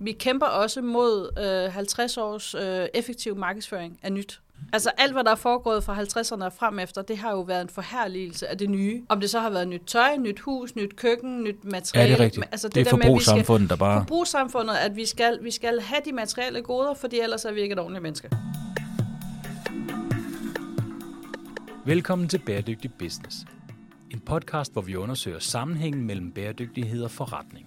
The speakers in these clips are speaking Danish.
Vi kæmper også mod øh, 50 års øh, effektiv markedsføring af nyt. Altså alt, hvad der er foregået fra 50'erne og frem efter, det har jo været en forherligelse af det nye. Om det så har været nyt tøj, nyt hus, nyt køkken, nyt Ja, materiale. det er rigtigt. Altså, det er vi skal- forbrugssamfundet, der bare... forbrugssamfundet, at vi skal, vi skal have de materielle goder, fordi ellers er vi ikke et ordentligt menneske. Velkommen til Bæredygtig Business. En podcast, hvor vi undersøger sammenhængen mellem bæredygtighed og forretning.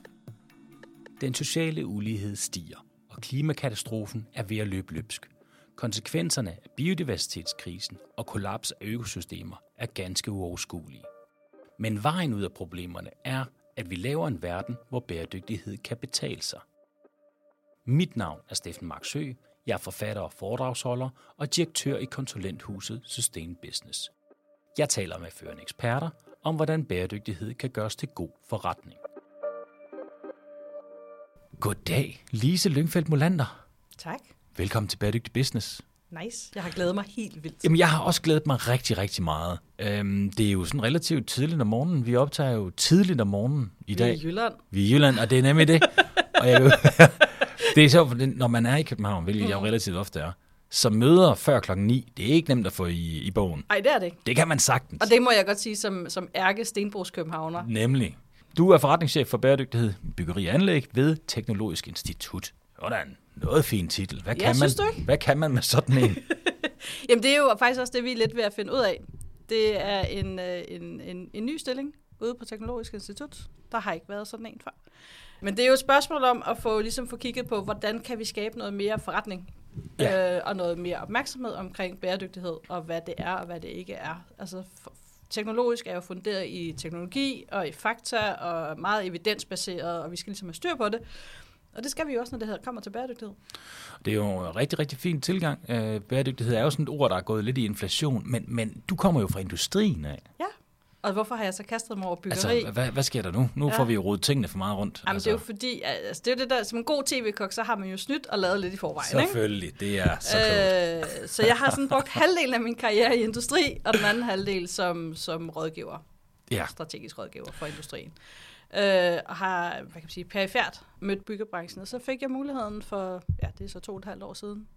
Den sociale ulighed stiger, og klimakatastrofen er ved at løbe løbsk. Konsekvenserne af biodiversitetskrisen og kollaps af økosystemer er ganske uoverskuelige. Men vejen ud af problemerne er, at vi laver en verden, hvor bæredygtighed kan betale sig. Mit navn er Steffen Marksø. Jeg er forfatter og foredragsholder og direktør i konsulenthuset Sustain Business. Jeg taler med førende eksperter om, hvordan bæredygtighed kan gøres til god forretning. Goddag, Lise Lyngfeldt Molander. Tak. Velkommen til Bæredygtig Business. Nice. Jeg har glædet mig helt vildt. Jamen, jeg har også glædet mig rigtig, rigtig meget. Øhm, det er jo sådan relativt tidligt om morgenen. Vi optager jo tidligt om morgenen i Vi er dag. i Jylland. Vi er i Jylland, og det er nemlig det. og jeg, det er det- når man er i København, hvilket jeg jo relativt ofte er, så møder før klokken 9, det er ikke nemt at få i, i bogen. Nej, det er det ikke. Det kan man sagtens. Og det må jeg godt sige som, som ærke Stenbros Københavner. Nemlig. Du er forretningschef for bæredygtighed, byggeri og anlæg ved Teknologisk Institut. Sådan, noget fin titel. Hvad Ja, kan, synes man, hvad kan man med sådan en? Jamen, det er jo faktisk også det, vi er lidt ved at finde ud af. Det er en, øh, en, en, en ny stilling ude på Teknologisk Institut. Der har ikke været sådan en før. Men det er jo et spørgsmål om at få, ligesom få kigget på, hvordan kan vi skabe noget mere forretning Ja. øh, og noget mere opmærksomhed omkring bæredygtighed, og hvad det er og hvad det ikke er. Altså, for, teknologisk er jo funderet i teknologi og i fakta og meget evidensbaseret, og vi skal ligesom have styr på det. Og det skal vi jo også, når det her kommer til bæredygtighed. Det er jo en rigtig, rigtig fin tilgang. Øh, Bæredygtighed er jo sådan et ord, der er gået lidt i inflation, men, men du kommer jo fra industrien af. Ja. Og hvorfor har jeg så kastet mig over byggeri? Altså, hvad, hvad sker der nu? Nu Ja. får vi jo rodet tingene for meget rundt. Jamen, altså, det er jo fordi, altså, det er jo det der, som en god tv-kok, så har man jo snydt og lavet lidt i forvejen, ikke? Selvfølgelig, det er så klogt. Øh, så jeg har sådan brugt halvdelen af min karriere i industri, og den anden halvdel som, som rådgiver, Ja, strategisk rådgiver for industrien. Øh, og har, hvad kan man sige, perifært mødt byggebranchen, og så fik jeg muligheden for, ja, det er så to og et halvt år siden,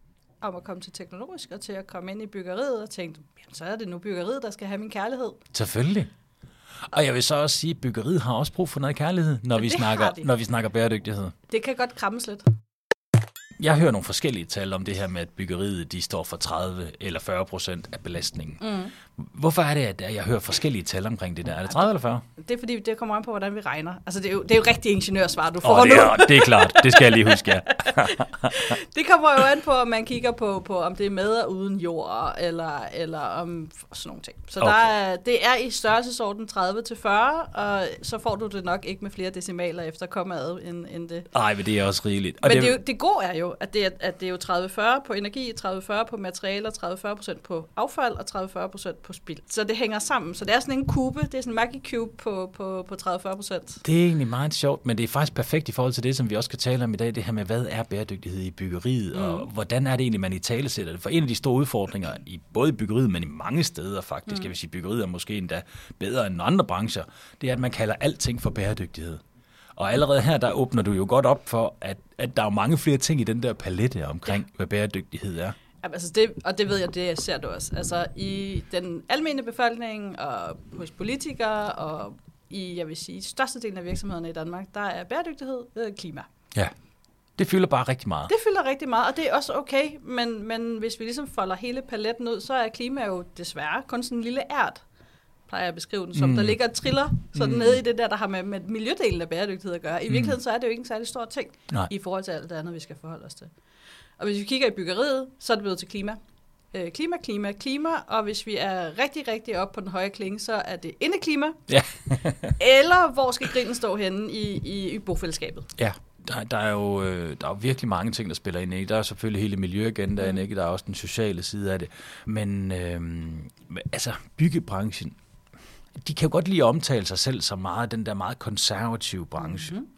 om at komme til teknologisk og til at komme ind i byggeriet, og tænkte, jamen, så er det nu byggeriet, der skal have min kærlighed. selvfølgelig. Og jeg vil så også sige, at byggeriet har også brug for noget kærlighed, når, vi det snakker, når vi snakker bæredygtighed. Det kan godt krammes lidt. Jeg hører nogle forskellige tal om det her med, at byggeriet de står for 30 eller 40 procent af belastningen. Mm. Hvorfor er det, at jeg hører forskellige tal omkring det der? Er det 30 eller 40? Det er fordi, det kommer an på, hvordan vi regner. Altså, det er jo, det er jo rigtig ingeniørsvar, du får oh, nu. det, er, det er klart. Det skal jeg lige huske, ja. Det kommer jo an på, om man kigger på, på om det er med og uden jord, eller, eller om sådan nogle ting. Så Okay. der er, det er i størrelsesorden 30 til 40, og så får du det nok ikke med flere decimaler efter kommaet end, end det. Ej, men det er også rigeligt. Og Men det, er jo, det gode er jo, at det er, at det er jo 30-40 på energi, 30-40 på materialer, 30-40% på affald og 30-40% på spild. Så det hænger sammen. Så det er sådan en kube, det er sådan en Maggi Cube på, på, på 30-40%. Det er egentlig meget sjovt, men det er faktisk perfekt i forhold til det, som vi også skal tale om i dag, det her med, hvad er bæredygtighed i byggeriet, mm. og hvordan er det egentlig, man i tale sætter det? For en af de store udfordringer, i både i byggeriet, men i mange steder faktisk, mm. jeg vil sige, byggeriet er måske endda bedre end andre brancher, det er, at man kalder alting for bæredygtighed. Og allerede her, der åbner du jo godt op for, at, at der er mange flere ting i den der palette omkring, hvad bæredygtighed er. Jamen, altså det, og det ved jeg, det ser du også. Altså i den almindelige befolkning og hos politikere og i, jeg vil sige, størstedelen af virksomhederne i Danmark, der er bæredygtighed øh, klima. Ja. Det fylder bare rigtig meget. Det fylder rigtig meget, og det er også okay, men, men hvis vi ligesom folder hele paletten ud, så er klima jo desværre kun sådan en lille ært, plejer jeg at beskrive den som, Mm. mm. der ligger og triller sådan Mm. mm. nede i det der, der har med, med miljødelen af bæredygtighed at gøre. I virkeligheden så er det jo ikke en særlig stor ting Nej. i forhold til alt det andet, vi skal forholde os til. Og hvis vi kigger i byggeriet, så er det blevet til klima. Øh, klima, klima, klima, og hvis vi er rigtig, rigtig op på den høje klinge, så er det indeklima, Ja. eller hvor skal grillen stå henne i, i, i bofællesskabet. Ja, der, der, er jo, øh, der er jo virkelig mange ting, der spiller ind. Ikke? Der er selvfølgelig hele miljøagendaen, ikke? der er også den sociale side af det. Men øh, altså, byggebranchen, de kan jo godt lide at omtale sig selv som meget den der meget konservative branche. Mm-hmm.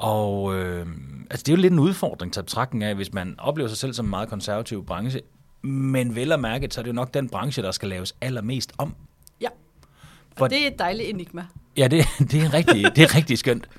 Og øh, altså, det er jo lidt en udfordring til betragtning af, hvis man oplever sig selv som en meget konservativ branche. Men vel at mærke, så er det jo nok den branche, der skal laves allermest om. Ja. For- Og det er et dejligt enigma. Ja, det, det, er rigtig, det er rigtig skønt.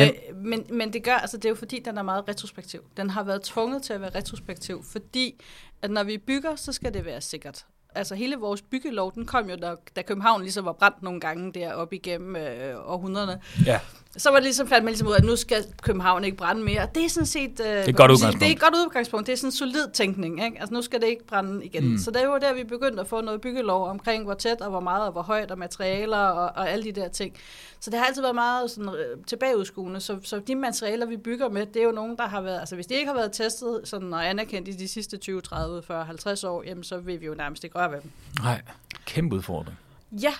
Øh, men, men det gør, altså det er jo fordi, den er meget retrospektiv. Den har været tvunget til at være retrospektiv, fordi at når vi bygger, så skal det være sikkert. Altså hele vores byggelov, den kom jo, da, da København ligesom var brændt nogle gange deroppe igennem øh, århundrederne. Ja. Så var det ligesom fandt man ligesom ud af, at nu skal København ikke brænde mere. Det er sådan set... Øh, det er et godt udgangspunkt. Det er et godt udgangspunkt. Det er sådan en solid tænkning. Ikke? Altså nu skal det ikke brænde igen. Mm. Så det var der, vi begyndte at få noget byggelov omkring, hvor tæt og hvor meget og hvor højt og materialer og, og alle de der ting. Så det har altid været meget sådan, øh, tilbageudskuende. Så, så de materialer, vi bygger med, det er jo nogen, der har været... Altså hvis de ikke har været testet sådan, og anerkendt i de sidste 20, 30, 40, 50 år, jamen så vil vi jo nærmest ikke røre ved dem. Nej, kæmpe udfordring. Ja,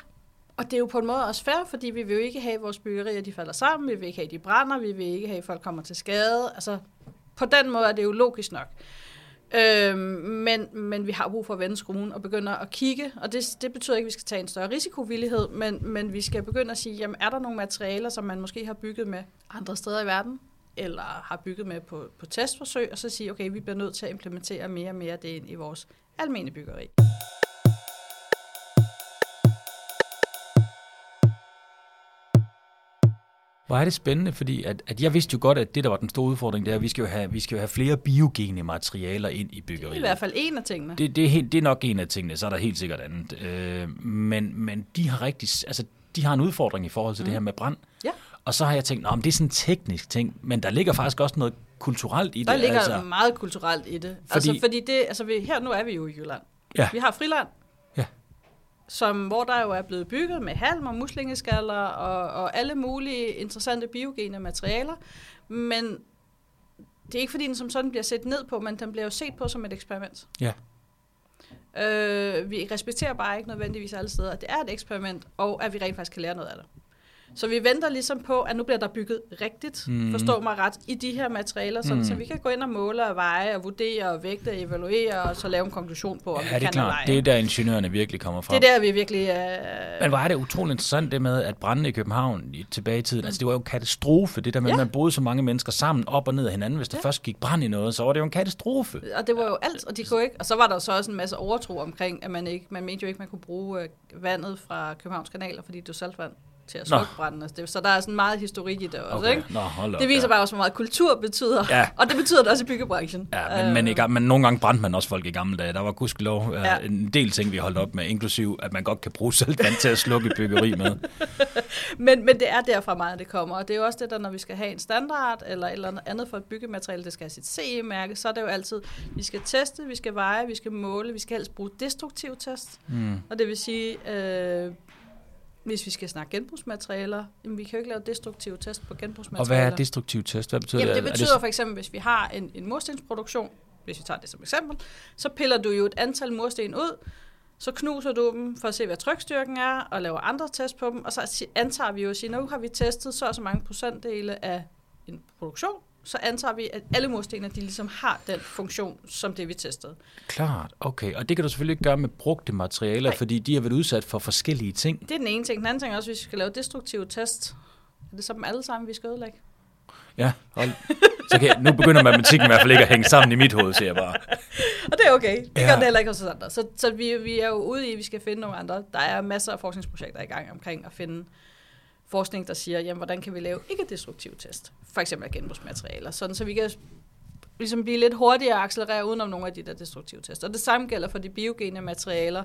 og det er jo på en måde også fair, fordi vi vil jo ikke have, at vores byggerier de falder sammen, vi vil ikke have, at de brænder, vi vil ikke have, at folk kommer til skade. Altså, på den måde er det jo logisk nok. Øhm, men, men vi har brug for at vende skruen og begynde at kigge, og det, det betyder ikke, at vi skal tage en større risikovillighed, men, men vi skal begynde at sige, jamen er der nogle materialer, som man måske har bygget med andre steder i verden, eller har bygget med på, på testforsøg, og så sige, okay, vi bliver nødt til at implementere mere og mere det ind i vores almindelige byggeri. Hvor er det spændende, fordi at, at jeg vidste jo godt, at det, der var den store udfordring, det er, at vi skal jo have, vi skal jo have flere biogene materialer ind i byggeriet. Det er i hvert fald en af tingene. Det, det, er, helt, det er nok en af tingene, så er der helt sikkert andet. Øh, men, men de har rigtig, altså, de har en udfordring i forhold til mm. det her med brand. Ja. Og så har jeg tænkt, om det er sådan en teknisk ting, men der ligger faktisk også noget kulturelt i det. Der ligger altså, meget kulturelt i det. Fordi, altså, fordi det, altså, vi, her nu er vi jo i Jylland. Ja. Vi har friland, som, hvor der jo er blevet bygget med halm og muslingeskaller og, og alle mulige interessante biogene materialer. Men det er ikke fordi, den som sådan bliver set ned på, men den bliver jo set på som et eksperiment. Ja. Øh, vi respekterer bare ikke nødvendigvis alle steder, at det er et eksperiment, og at vi rent faktisk kan lære noget af det. Så vi venter ligesom på, at nu bliver der bygget rigtigt, mm. forstå mig ret, i de her materialer, så, mm. så vi kan gå ind og måle og veje og vurdere og vægte og evaluere, og så lave en konklusion på, om ja, vi det er kan klart. veje. Det er der ingeniørerne virkelig kommer fra. Det er der, vi virkelig... Uh... Men er det utroligt interessant det med, at branden i København i, tilbage i tiden, mm. altså det var jo en katastrofe, det der med, ja. at man boede så mange mennesker sammen op og ned af hinanden. Hvis der ja. først gik brand i noget, så var det jo en katastrofe. Og det var jo alt, og de kunne ikke... Og så var der så også en masse overtro omkring, at man ikke... Man mente jo ikke, man kunne bruge uh, vandet fra Københavns kanaler, fordi det var saltvand til at slukke branden. Altså, så der er sådan meget historik i det også. Okay. Ikke? Nå, hold op, det viser ja. bare også, hvor meget kultur betyder. Ja. Og det betyder det også i byggebranchen. Ja, men, men, i, men nogle gange brændte man også folk i gamle dage. Der var gudskelov ja. en del ting, vi holdt op med, inklusiv at man godt kan bruge saltvand til at slukke byggeri med. men, men det er derfra meget, det kommer. Og det er jo også det, der når vi skal have en standard, eller et eller andet for et byggemateriale, det skal have sit CE-mærke, så er det jo altid, vi skal teste, vi skal veje, vi skal måle, vi skal helst bruge destruktiv test. Mm. Og det vil sige, øh, hvis vi skal snakke genbrugsmaterialer, jamen vi kan jo ikke lave destruktive test på genbrugsmaterialer. Og hvad er destruktiv test? Hvad betyder jamen, det? det betyder for eksempel, hvis vi har en, en murstensproduktion, hvis vi tager det som eksempel, så piller du jo et antal mursten ud, så knuser du dem for at se, hvad trykstyrken er, og laver andre test på dem, og så antager vi jo at sige, nu har vi testet så og så mange procentdele af en produktion, så antager vi, at alle murstenene de ligesom har den funktion, som det vi testede. Klart, okay. Og det kan du selvfølgelig ikke gøre med brugte materialer, Nej. fordi de har været udsat for forskellige ting. Det er den ene ting. Den anden ting er også, hvis vi skal lave destruktive test, er det så dem alle sammen, vi skal ødelægge? Ja, hold. Så kan jeg, nu begynder matematikken i hvert fald ikke at hænge sammen i mit hoved, siger jeg bare. Og det er okay. Det ja. gør det heller ikke hos andre. Så, så vi, vi er jo ude i, at vi skal finde nogle andre. Der er masser af forskningsprojekter i gang omkring at finde forskning, der siger, jamen, hvordan kan vi lave ikke-destruktive test? For eksempel af genbrugsmaterialer, sådan så vi kan ligesom blive lidt hurtigere og accelerere udenom nogle af de der destruktive tests. Og det samme gælder for de biogene materialer,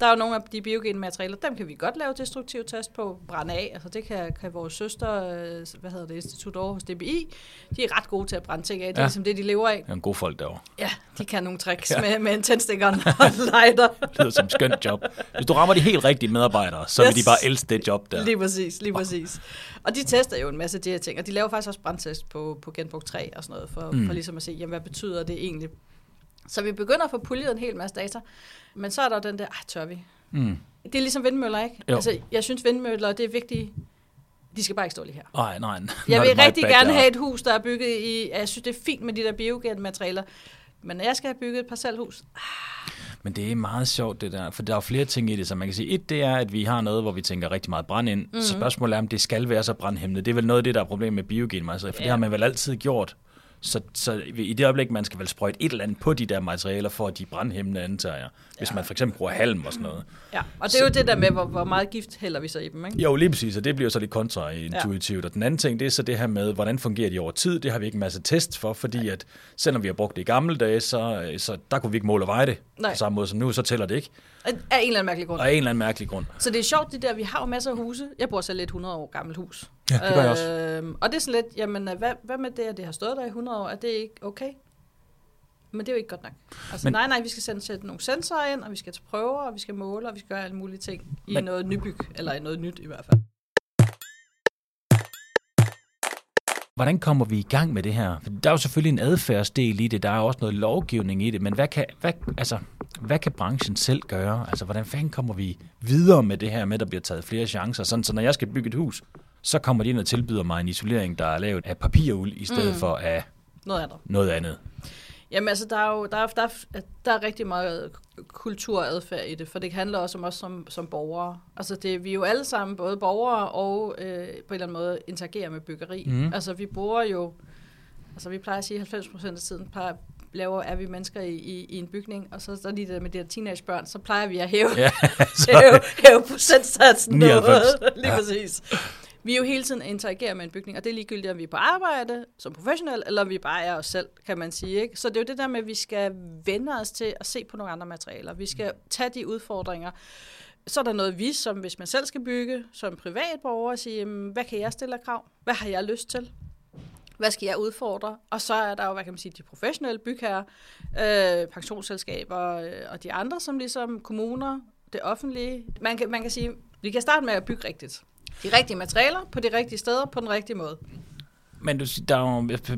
der er jo nogle af de biogene materialer, dem kan vi godt lave destruktiv test på, brænde af. Altså det kan, kan vores søster, øh, hvad hedder det, Institut over hos DBI, de er ret gode til at brænde ting af. Det er ja. ligesom det, de lever af. Det er en god folk derovre. Ja, de kan nogle tricks ja. med, med en tændstikker og lighter. det lyder som skønt job. Hvis du rammer de helt rigtige medarbejdere, så yes. vil de bare elske det job der. Lige præcis, lige præcis. Og de tester jo en masse af de her ting, og de laver faktisk også brandtest på, på genbrug 3 og sådan noget, for, mm. for ligesom at se, jamen, hvad betyder det egentlig så vi begynder at få puljet en hel masse data. Men så er der den der, ej, tør vi? Mm. Det er ligesom vindmøller, ikke? Jo. Altså, jeg synes, vindmøller, det er vigtigt. De skal bare ikke stå lige her. Nej, nej. Jeg vil rigtig gerne have et hus, der er bygget i... Jeg synes, det er fint med de der biogenmaterialer. Men når jeg skal have bygget et parcelhus... Ah. Men det er meget sjovt, det der. For der er flere ting i det, som man kan sige. Et, det er, at vi har noget, hvor vi tænker rigtig meget brand ind. Mm-hmm. Så spørgsmålet er, om det skal være så brandhæmmende. Det er vel noget af det, der er problemet med biogenmaterialer. For ja. det har man vel altid gjort Så, så i det øjeblik, man skal vel sprøjte et eller andet på de der materialer, for at de brændhæmmende antager. Hvis Ja. man for eksempel bruger halm og sådan noget. Ja, og det er jo det der med, hvor, hvor meget gift hælder vi så i dem, ikke? Jo, lige præcis, og det bliver så lidt kontraintuitivt. Ja. Og den anden ting, det er så det her med, hvordan fungerer de over tid. Det har vi ikke en masse test for, fordi at selvom vi har brugt det i gamle dage, så, så der kunne vi ikke måle og veje det Nej. på samme måde som nu, så tæller det ikke. Af en eller anden mærkelig grund. Af en eller anden mærkelig grund. Så det er sjovt, det der, vi har jo masser af huse. Jeg bor selv et 100 år gammelt hus. Ja, det gør jeg også. Øhm, og det er sådan lidt, jamen, hvad, hvad med det, at det har stået der i 100 år? Er det ikke okay? Men det er jo ikke godt nok. Altså, Men- nej, nej, vi skal sende, sætte nogle sensorer ind, og vi skal tage prøver, og vi skal måle, og vi skal gøre alle mulige ting i Men- noget nybyg, eller i noget nyt i hvert fald. Hvordan kommer vi i gang med det her? Der er jo selvfølgelig en adfærdsdel i det, der er også noget lovgivning i det, men hvad kan, hvad, altså, hvad kan branchen selv gøre? Altså, hvordan fanden kommer vi videre med det her med, at der bliver taget flere chancer? Sådan, så når jeg skal bygge et hus, så kommer de ind og tilbyder mig en isolering, der er lavet af papiruld, i stedet mm. for af Noget andet. noget andet. Jamen altså, der er jo der er, der er, der er rigtig meget kulturadfærd i det, for det handler også om os som, som borgere. Altså, det, vi er jo alle sammen både borgere og øh, på en eller anden måde interagerer med byggeri. Mhm. Altså, vi bruger jo, altså vi plejer at sige, 90 procent af tiden plejer, laver, er vi mennesker i, i, i en bygning, og så er der lige det med de her teenagebørn, så plejer vi at hæve, Ja, hæve, hæve procentsatsen 99. noget. Lige ja. præcis. Vi er jo hele tiden interagerer med en bygning, og det er ligegyldigt, om vi er på arbejde som professionel, eller om vi bare er os selv, kan man sige. Ikke? Så det er jo det der med, at vi skal vende os til at se på nogle andre materialer. Vi skal tage de udfordringer. Så er der noget, vi, som hvis man selv skal bygge, som privatborger, sige, hvad kan jeg stille af krav? Hvad har jeg lyst til? Hvad skal jeg udfordre? Og så er der jo, hvad kan man sige, de professionelle bygherrer, øh, pensionsselskaber øh, og de andre, som ligesom kommuner, det offentlige. Man kan, man kan sige, vi kan starte med at bygge rigtigt. De rigtige materialer på de rigtige steder på den rigtige måde. Men du, siger- der er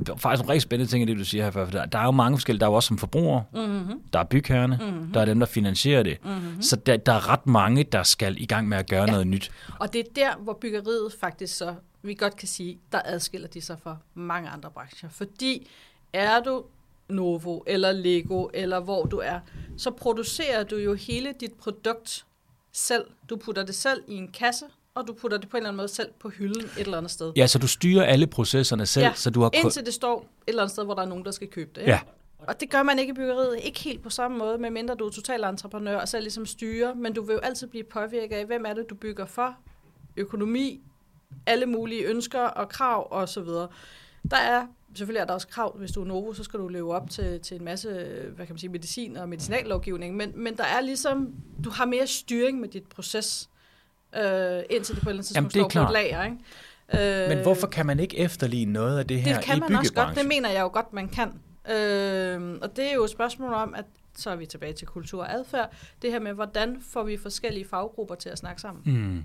jo faktisk nogle rigtig spændende ting i det, du siger her før. For der, der er jo mange forskellige. Der er jo også som forbrugere. Mm-hmm. Der er bygherrerne. Mm-hmm. Der er dem, der finansierer det. Mm-hmm. Så der, der er ret mange, der skal i gang med at gøre ja. noget nyt. Og det er der, hvor byggeriet faktisk så, vi godt kan sige, der adskiller de sig fra mange andre brancher. Fordi er du Novo eller Lego eller hvor du er, så producerer du jo hele dit produkt selv. Du putter det selv i en kasse, og du putter det på en eller anden måde selv på hylden et eller andet sted. Ja, så du styrer alle processerne selv, Ja, så du har... Indtil det står et eller andet sted, hvor der er nogen, der skal købe det. Ikke? Ja, Og det gør man ikke i byggeriet. Ikke helt på samme måde, medmindre du er total entreprenør og selv ligesom styrer. Men du vil jo altid blive påvirket af, hvem er det, du bygger for? Økonomi, alle mulige ønsker og krav og så videre. Der er, selvfølgelig er der også krav, hvis du er Novo, så skal du leve op til, til en masse, hvad kan man sige, medicin og medicinallovgivning. Men, men der er ligesom, du har mere styring med dit proces, øh, indtil det på et eller andet Jamen, tidspunkt det er står på klart. et lager. Ikke? Øh, men hvorfor kan man ikke efterligne noget af det her det kan i man også godt. byggebranchen? Det mener jeg jo godt, man kan. Øh, og det er jo et spørgsmål om, at så er vi tilbage til kultur og adfærd. Det her med, hvordan får vi forskellige faggrupper til at snakke sammen. Mm.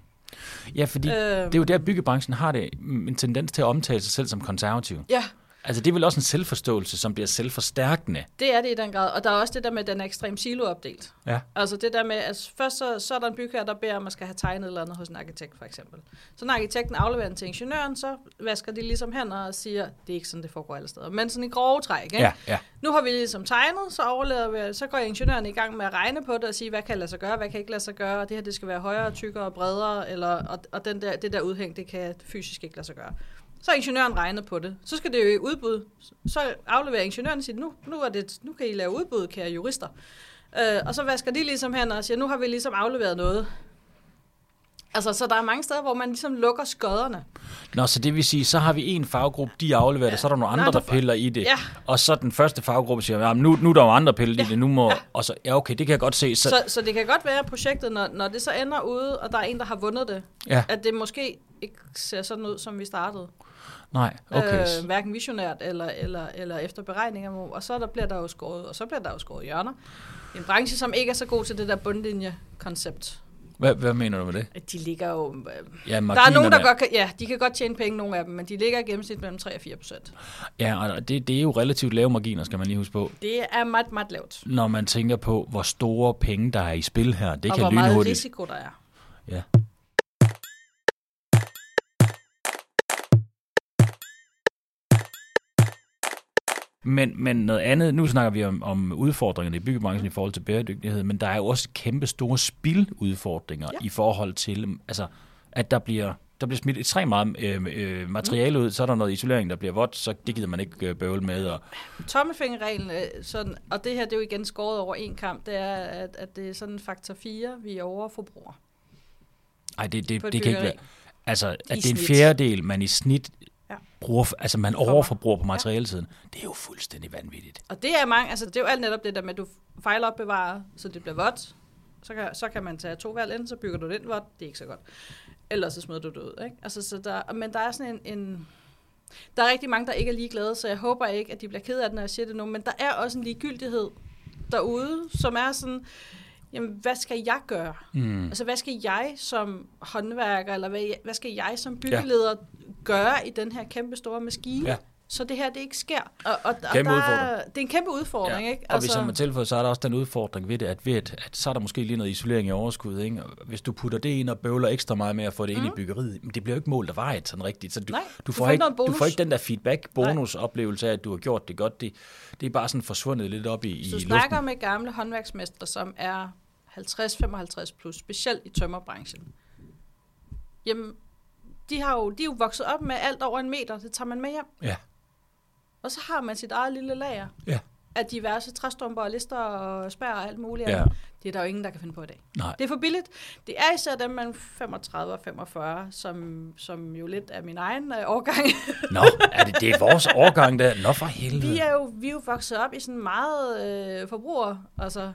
Ja, fordi Øh, det er jo der, byggebranchen har det en tendens til at omtale sig selv som konservativ. Ja, Altså, det er vel også en selvforståelse, som bliver selvforstærkende. det er det i den grad. Og der er også det der med, at den er ekstremt siloopdelt. Ja. Altså det der med, at først så, så er der en bygherre, der beder at skal have tegnet et eller andet hos en arkitekt, for eksempel. Så når arkitekten afleverer den til ingeniøren, så vasker de ligesom hænder og siger, det er ikke sådan, det foregår alle steder. Men sådan i grove træk, ikke? Ja, ja. Nu har vi ligesom tegnet, så overlader vi, så går ingeniøren i gang med at regne på det og sige, hvad kan lade sig gøre, hvad kan ikke lade sig gøre, og det her det skal være højere, tykkere, bredere, eller, og, og den der, det der udhæng, det kan fysisk ikke lade sig gøre. Så har ingeniøren regnet på det. Så skal det jo i udbud. Så afleverer ingeniøren siger, nu, nu, er det, nu kan I lave udbud, kære jurister. Øh, og så vasker de ligesom hen og siger, nu har vi ligesom afleveret noget. Altså, så der er mange steder, hvor man ligesom lukker skodderne. Nå, så det vil sige, så har vi en faggruppe, de afleverer det, så er der nogle andre, der piller i det. Ja. Og så den første faggruppe siger, ja, nu, nu er der jo andre pillet Ja. i det, nu må... Ja. Og så, ja, okay, det kan jeg godt se. Så, Så, så det kan godt være, at projektet, når, når det så ender ude, og der er en, der har vundet det, ja, at det måske ikke ser sådan ud, som vi startede. Nej, okay. Øh, hverken visionært eller, eller, eller efter beregninger. Og så der bliver der jo skåret, og så bliver der jo skåret hjørner. En branche, som ikke er så god til det der bundlinje-koncept. Hvad, hvad mener du med det? De ligger jo... øh, Ja, Der er nogen, der godt kan, ja, de kan godt tjene penge, nogle af dem, men de ligger i gennemsnit mellem 3 og 4 procent. Ja, og det, det er jo relativt lave marginer, skal man lige huske på. Det er meget, meget lavt. Når man tænker på, hvor store penge, der er i spil her. Det og kan hvor meget lynhurtigt. risiko der er. Ja. Men, men noget andet, nu snakker vi om, om udfordringerne i byggebranchen i forhold til bæredygtighed, men der er jo også kæmpe store spildudfordringer ja. I forhold til, altså, at der bliver der bliver smidt ekstremt meget øh, øh, materiale ud, så er der noget isolering, der bliver vådt, så det gider man ikke øh, bøvle med. Og, Tommelfingerreglen, øh, sådan, og det her det er jo igen skåret over en kamp, det er, at, at det er sådan faktor 4, vi overforbruger. ej, det, det, det et kan ikke være. Altså, at det er en snit. fjerdedel, man i snit Ja. bruger, altså man overforbruger på materialesiden. Det er jo fuldstændig vanvittigt. Og det er mange, altså det er jo alt netop det der med, at du fejlopbevarer, så det bliver vådt. Så kan, så kan man tage to valg ind, så bygger du det ind vådt. Det er ikke så godt. Ellers så smider du det ud. Ikke? Altså, så der, men der er sådan en, en... Der er rigtig mange, der ikke er ligeglade, så jeg håber ikke, at de bliver ked af det, når jeg siger det nu. Men der er også en ligegyldighed derude, som er sådan, jamen, hvad skal jeg gøre? Mm. Altså, hvad skal jeg som håndværker, eller hvad, hvad skal jeg som byggeleder ja. Gøre i den her kæmpe store maskine? Ja. Så det her, det ikke sker. Og, og, og Kæmpe der, udfordring. Det er en kæmpe udfordring, ikke? Altså- Og hvis jeg må tilføje, så er der også den udfordring ved det, at, ved at, at så er der måske lige noget isolering i overskud. Ikke? Og hvis du putter det ind og bøvler ekstra meget med at få det mm. ind i byggeriet, men det bliver jo ikke målt af vejet sådan rigtigt. Så du, Nej, du, du får får ikke du får ikke den der feedback-bonus-oplevelse af, at du har gjort det godt. Det, det er bare sådan forsvundet lidt op i, i du luften. snakker med gamle håndværksmestre, som er 50-55 plus, specielt i tømmerbranchen, jamen, de, har jo, de er jo vokset op med alt over en meter, det tager man med hjem. Ja, Og så har man sit eget lille lager ja, af diverse træstumper og lister og spær og alt muligt. ja. Det er der jo ingen, der kan finde på i dag. Nej. Det er for billigt. Det er især dem mellem 35 og 45, som, som jo lidt er min egen øh, årgang. Nå, er det, det er vores årgang der? Nå for helvede. Vi er jo, vi er jo vokset op i sådan meget øh, forbruger, altså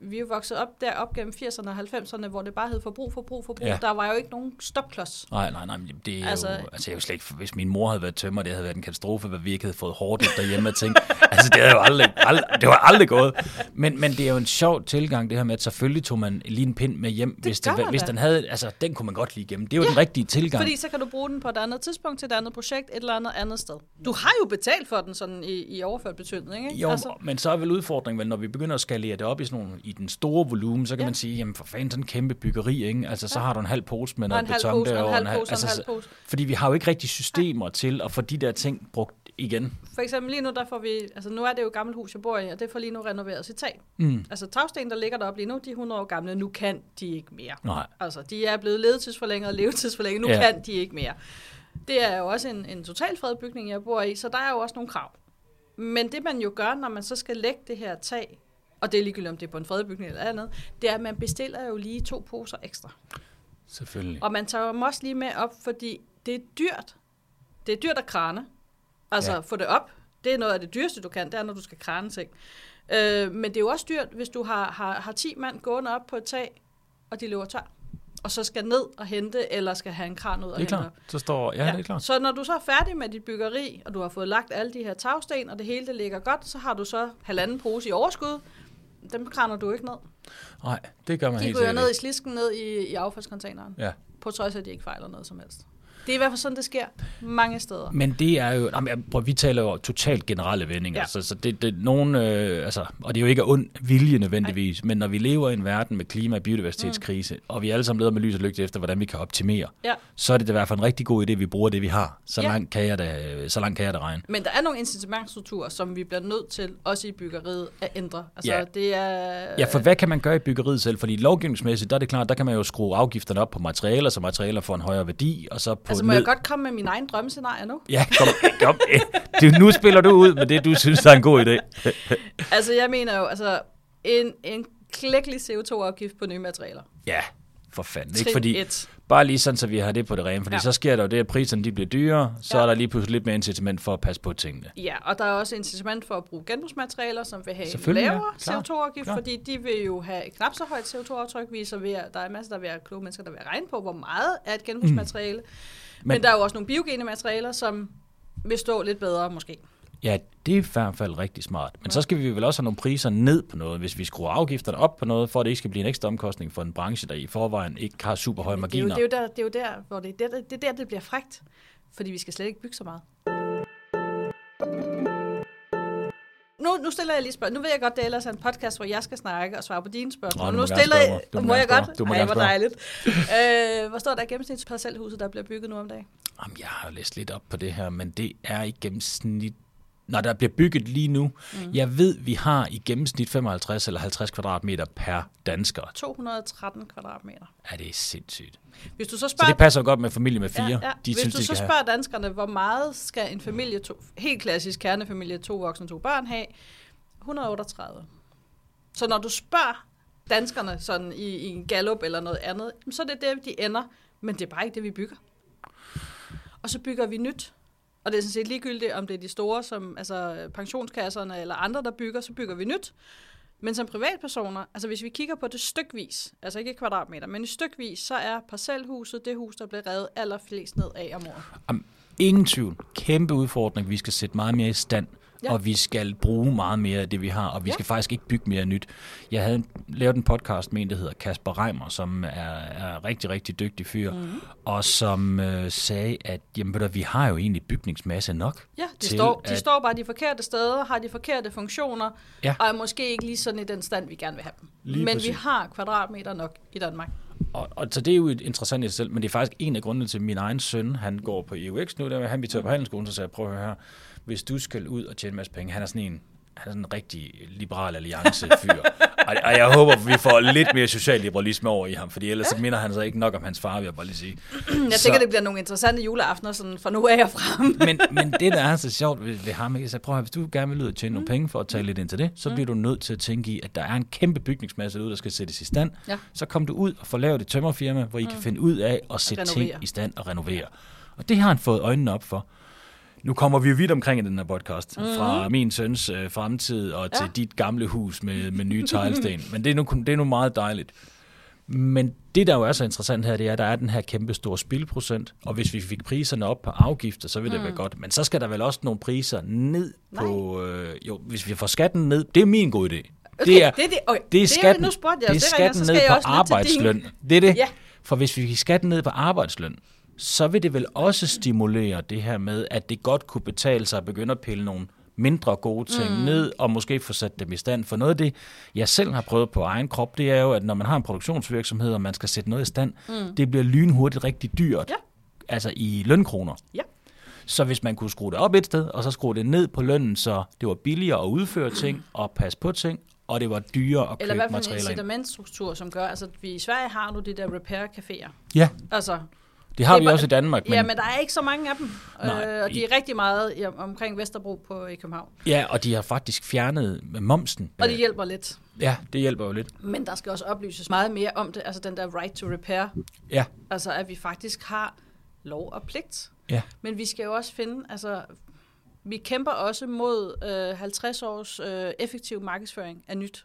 vi er jo vokset op derop gennem 80'erne og 90'erne, hvor det bare hed forbrug, forbrug, forbrug. Ja. Ja. Der var jo ikke nogen stopklods. Nej, nej, nej, det er altså, jo, altså jeg er jo slet ikke, hvis min mor havde været tømmer, det havde været en katastrofe, hvad vi ikke havde fået hårdt efter hjemme at tænke, altså det havde jo aldrig, aldrig, det var aldrig gået. Men, men det er jo en sjov tilgang, det her med, at selvfølgelig tog man lige en pind med hjem, hvis, gør det, hvis den havde, altså den kunne man godt lige gemme. Det er jo den rigtige tilgang. Fordi så kan du bruge den på et andet tidspunkt til et andet projekt, et eller andet andet sted. Du har jo betalt for den sådan i, i overført betydning, ikke? Jo, altså, men så er vel udfordringen, vel, når vi begynder at skalere det op i, sådan nogle, i den store volumen, så kan ja. Ja. man sige, jamen for fanden sådan en kæmpe byggeri, ikke? Altså så har du en halv pose med Og noget en halv beton pose, og en derovre, halv pose, og en altså, halv pose. Fordi vi har jo ikke rigtig systemer til at få de der ting brugt igen. For eksempel lige nu, der får vi, altså nu er det jo et gammelt hus, jeg bor i, og det får lige nu renoveret sit tag. Mm. Altså tagsten, der ligger deroppe lige nu, de er 100 år gamle, nu kan de ikke mere. Nej. Altså, de er blevet levetidsforlænget og levetidsforlænget, nu Ja. ja. kan de ikke mere. Det er jo også en, en totalfredet bygning, jeg bor i, så der er jo også nogle krav. Men det man jo gør, når man så skal lægge det her tag, og det er ligegyldigt, om det er på en fredet bygning eller andet, det er, at man bestiller jo lige to poser ekstra. Selvfølgelig. Og man tager dem også lige med op, fordi det er dyrt. Det er dyrt at krane. Altså, Ja. få det op. Det er noget af det dyreste, du kan, det er, når du skal krane ting. Øh, men det er jo også dyrt, hvis du har, har, har 10 mand gående op på et tag, og de løber tør. Og så skal ned og hente, eller skal have en kran ud og Det hente klart. op. Så står, ja, ja, det er klart. Så når du så er færdig med dit byggeri, og du har fået lagt alle de her tagsten, og det hele det ligger godt, så har du så halvanden pose i overskud. Dem kraner du ikke ned. Nej, det gør man De helt sikkert ned i slisken, ned i, i affaldscontaineren. Ja. På trods af, at de ikke fejler noget som helst. Det er i hvert fald sådan, det sker mange steder. Men det er jo, jamen, prøv, vi taler jo totalt generelle vendinger, ja. Så, så det, det nogen, øh, altså, og det er jo ikke ond vilje nødvendigvis, Ej. men når vi lever i en verden med klima- og biodiversitetskrise, mm. og vi alle sammen leder med lys og lygte efter, hvordan vi kan optimere, Ja. så er det i hvert fald en rigtig god idé, at vi bruger det, vi har. Så, Ja. langt, kan jeg da, så langt kan jeg da regne. Men der er nogle incitamentstrukturer, som vi bliver nødt til, også i byggeriet, at ændre. Altså, ja. det er... Ja, for hvad kan man gøre i byggeriet selv? Fordi lovgivningsmæssigt, der er det klart, der kan man jo skrue afgifterne op på materialer, så materialer får en højere værdi, og så på Altså, må ned... jeg godt komme med min egen drømmescenarie nu? Ja, kom, kom. Du, nu spiller du ud med det, du synes er en god idé. Altså, jeg mener jo, altså, en, en klækkelig CO2-afgift på nye materialer. Ja, for fanden. Ikke? Trin Fordi, et. bare lige sådan, så vi har det på det rene. Fordi ja. Ja. så sker der jo det, at priserne de bliver dyrere, så ja. Ja. er der lige pludselig lidt mere incitament for at passe på tingene. Ja, og der er også incitament for at bruge genbrugsmaterialer, som vil have en ja. lavere Klart. CO2-afgift, Klart. fordi de vil jo have et knap så højt CO2-aftryk. Vi er så ved, at der er masser, der vil have kloge mennesker, der vil regne på, hvor meget er et genbrugsmateriale. Mm. Men, Men der er jo også nogle biogene materialer, som vil stå lidt bedre måske. Ja, det er i hvert fald rigtig smart. Men ja. så skal vi vel også have nogle priser ned på noget, hvis vi skruer afgifterne op på noget, for at det ikke skal blive en ekstra omkostning for en branche, der i forvejen ikke har super høje Det er, jo, marginer. det, er jo der, det er jo der, hvor det der, det er der, det bliver frægt. Fordi vi skal slet ikke bygge så meget. Nu, nu stiller jeg lige spørgsmål. Nu ved jeg godt, det er ellers er en podcast, hvor jeg skal snakke og svare på dine spørgsmål. Nå, nu stiller jeg... må må jeg godt? Du må Ej, hvor dejligt. øh, hvor står der gennemsnitsparcelhuset, der bliver bygget nu om dagen? Jamen, jeg har læst lidt op på det her, men det er i gennemsnit når der bliver bygget lige nu, mm. jeg ved, vi har i gennemsnit 55 eller 50 kvadratmeter per dansker. 213 kvadratmeter. Ja, det er sindssygt. Hvis du så Så spørger, det passer godt med familie med fire. ja, ja. De Hvis synes, du så skal have. spørger danskerne, hvor meget skal en familie, to, helt klassisk kernefamilie, to voksne, to børn have? 138. Så når du spørger danskerne sådan i, i en gallup eller noget andet, så er det der, de ender. Men det er bare ikke det, vi bygger. Og så bygger vi nyt. Og det er sådan set ligegyldigt, om det er de store, som altså pensionskasserne eller andre, der bygger, så bygger vi nyt. Men som privatpersoner, altså hvis vi kigger på det stykvis, altså ikke i kvadratmeter, men i stykvis, så er parcelhuset det hus, der bliver revet allerflest ned af om året. Am, ingen tvivl. Kæmpe udfordring. Vi skal sætte meget mere i stand. Ja. Og vi skal bruge meget mere af det, vi har, og vi Ja. skal faktisk ikke bygge mere nyt. Jeg havde lavet en podcast med en, der hedder Kasper Reimer, som er, er rigtig, rigtig dygtig fyr, Mhm. mm. og som øh, sagde, at jamen, ved du, vi har jo egentlig bygningsmasse nok. Ja, de, til, står, de at- står bare de forkerte steder, har de forkerte funktioner, Ja. og er måske ikke lige sådan i den stand, vi gerne vil have dem. Lige men vi præcis. har kvadratmeter nok i Danmark. Og, og så det er jo et interessant i sig selv, men det er faktisk en af grundene til, at min egen søn, han går på EUX nu, der han blive taget på handelsskolen, så sagde jeg, prøv at høre her, hvis du skal ud og tjene en masse penge, han er sådan en, han er sådan en rigtig liberal alliance fyr. og, og, jeg håber, vi får lidt mere socialliberalisme over i ham, fordi ellers så minder han sig ikke nok om hans far, vil jeg bare lige sige. Jeg Så- tænker, det bliver nogle interessante juleaftener sådan fra nu af og frem. men, men det, der er så sjovt ved, ved ham, ikke? så prøv at hvis du gerne vil ud og tjene nogle penge for at tale lidt ind til det, så bliver du nødt til at tænke i, at der er en kæmpe bygningsmasse derude, der skal sættes i stand. Ja. Så kom du ud og få lavet et tømmerfirma, hvor I kan finde ud af at sætte ting i stand og renovere. Og det har han fået øjnene op for. Nu kommer vi jo vidt omkring i den her podcast. Mm-hmm. Fra min søns øh, fremtid og til Ja. dit gamle hus med, med nye teglsten. Men det er, nu, det er nu meget dejligt. Men det, der jo er så interessant her, det er, at der er den her kæmpe store spilprocent, og hvis vi fik priserne op på afgifter, så vil det mm. være godt. Men så skal der vel også nogle priser ned på... Øh, jo, hvis vi får skatten ned, det er min gode idé. Okay, det er, det er det- okay, det er det er- skatten, nu jeg det er det skatten skal ned på arbejdsløn. Det er det. Ja. For hvis vi fik skatten ned på arbejdsløn, så vil det vel også stimulere det her med, at det godt kunne betale sig at begynde at pille nogle mindre gode ting mm. ned, og måske få sat dem i stand. For noget af det, jeg selv har prøvet på egen krop, det er jo, at når man har en produktionsvirksomhed, og man skal sætte noget i stand, mm. det bliver lynhurtigt rigtig dyrt. Ja. Altså i lønkroner. Ja. Så hvis man kunne skrue det op et sted, og så skrue det ned på lønnen, så det var billigere at udføre ting, og passe på ting, og det var dyrere at Eller købe i hvert fald en materialer incitamentstruktur, som gør, altså vi i Sverige har nu de der repair-caféer. Ja, Altså, det har Det vi også i Danmark. men... ja, men der er ikke så mange af dem. Nej, øh, og de er rigtig meget i, omkring Vesterbro på i København. Ja, og de har faktisk fjernet momsen. Og det hjælper lidt. Ja, det hjælper jo lidt. Men der skal også oplyses meget mere om det, altså den der right to repair. Ja, Altså at vi faktisk har lov og pligt. ja. Men vi skal jo også finde, altså vi kæmper også mod øh, 50 års øh, effektiv markedsføring af nyt.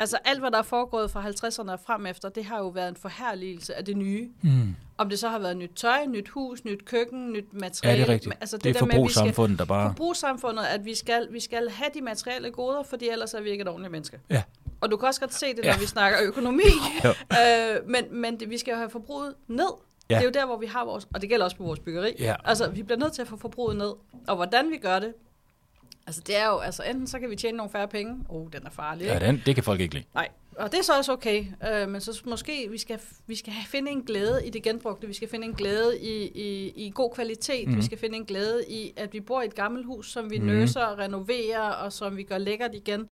Altså alt, hvad der er foregået fra 50'erne og frem efter, det har jo været en forherligelse af det nye. Mm. Om det så har været nyt tøj, nyt hus, nyt køkken, nyt Ja, materiale. det er rigtigt. Altså, det er der med, at vi skal- forbrugssamfundet, der bare... forbrugssamfundet, at vi skal, vi skal have de materielle goder, fordi ellers er vi ikke et ordentligt menneske. Ja. Og du kan også godt se det, når Ja. vi snakker økonomi. Øh, men men det, vi skal jo have forbruget ned. Ja. Det er jo der, hvor vi har vores... Og det gælder også på vores byggeri. Ja. Altså, vi bliver nødt til at få forbruget ned. Og hvordan vi gør det, altså det er jo... Altså, enten så kan vi tjene nogle færre penge. Oh, den er farlig, Ja, den, det kan folk ikke lide. Nej, og det er så også okay. Øh, men så måske vi skal, vi skal finde en glæde i det genbrugte. Vi skal finde en glæde i, i, i god kvalitet. Mm. Mhm. Vi skal finde en glæde i, at vi bor i et gammelt hus, som vi mm. Mhm. nøser og renoverer, og som vi gør lækkert igen.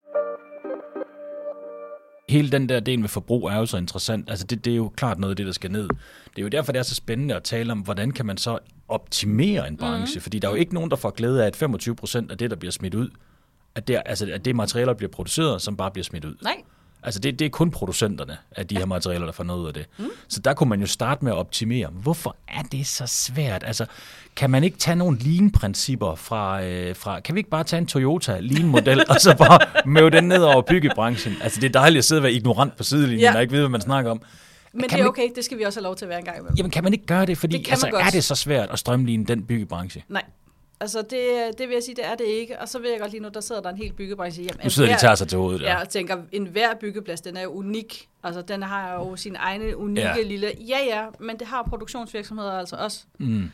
Hele den der del med forbrug er jo så interessant. Altså det, det er jo klart noget af det, der skal ned. Det er jo derfor, det er så spændende at tale om, hvordan kan man så optimere en branche. Mm. Fordi der er jo ikke nogen, der får glæde af, at 25 procent af det, der bliver smidt ud, at det, altså, at det materialer, bliver produceret, som bare bliver smidt ud. Nej, Altså det, det er kun producenterne af de her materialer, der får noget ud af det. Mm. Så der kunne man jo starte med at optimere. Hvorfor er det så svært? Altså, kan man ikke tage nogle lean-principper fra, øh, fra... Kan vi ikke bare tage en Toyota lean-model, og så bare møve den ned over byggebranchen? Altså, det er dejligt at sidde og være ignorant på sidelinjen, Ja. og ikke vide, hvad man snakker om. men Kan det er okay. Det skal vi også have lov til at være en gang imellem. Jamen, kan man ikke gøre det? Fordi Det altså, godt. er det så svært at strømline den byggebranche? Nej. Altså, det, det vil jeg sige, det er det ikke. Og så vil jeg godt lige nu, der sidder der en hel byggebranche. Jamen, Nu sidder de hver- tager sig til hovedet. Ja, og tænker, en hver byggeplads, den er jo unik. Altså, den har jo sin egne unikke Ja. ja. lille... Ja, ja, men det har produktionsvirksomheder altså også. Mm.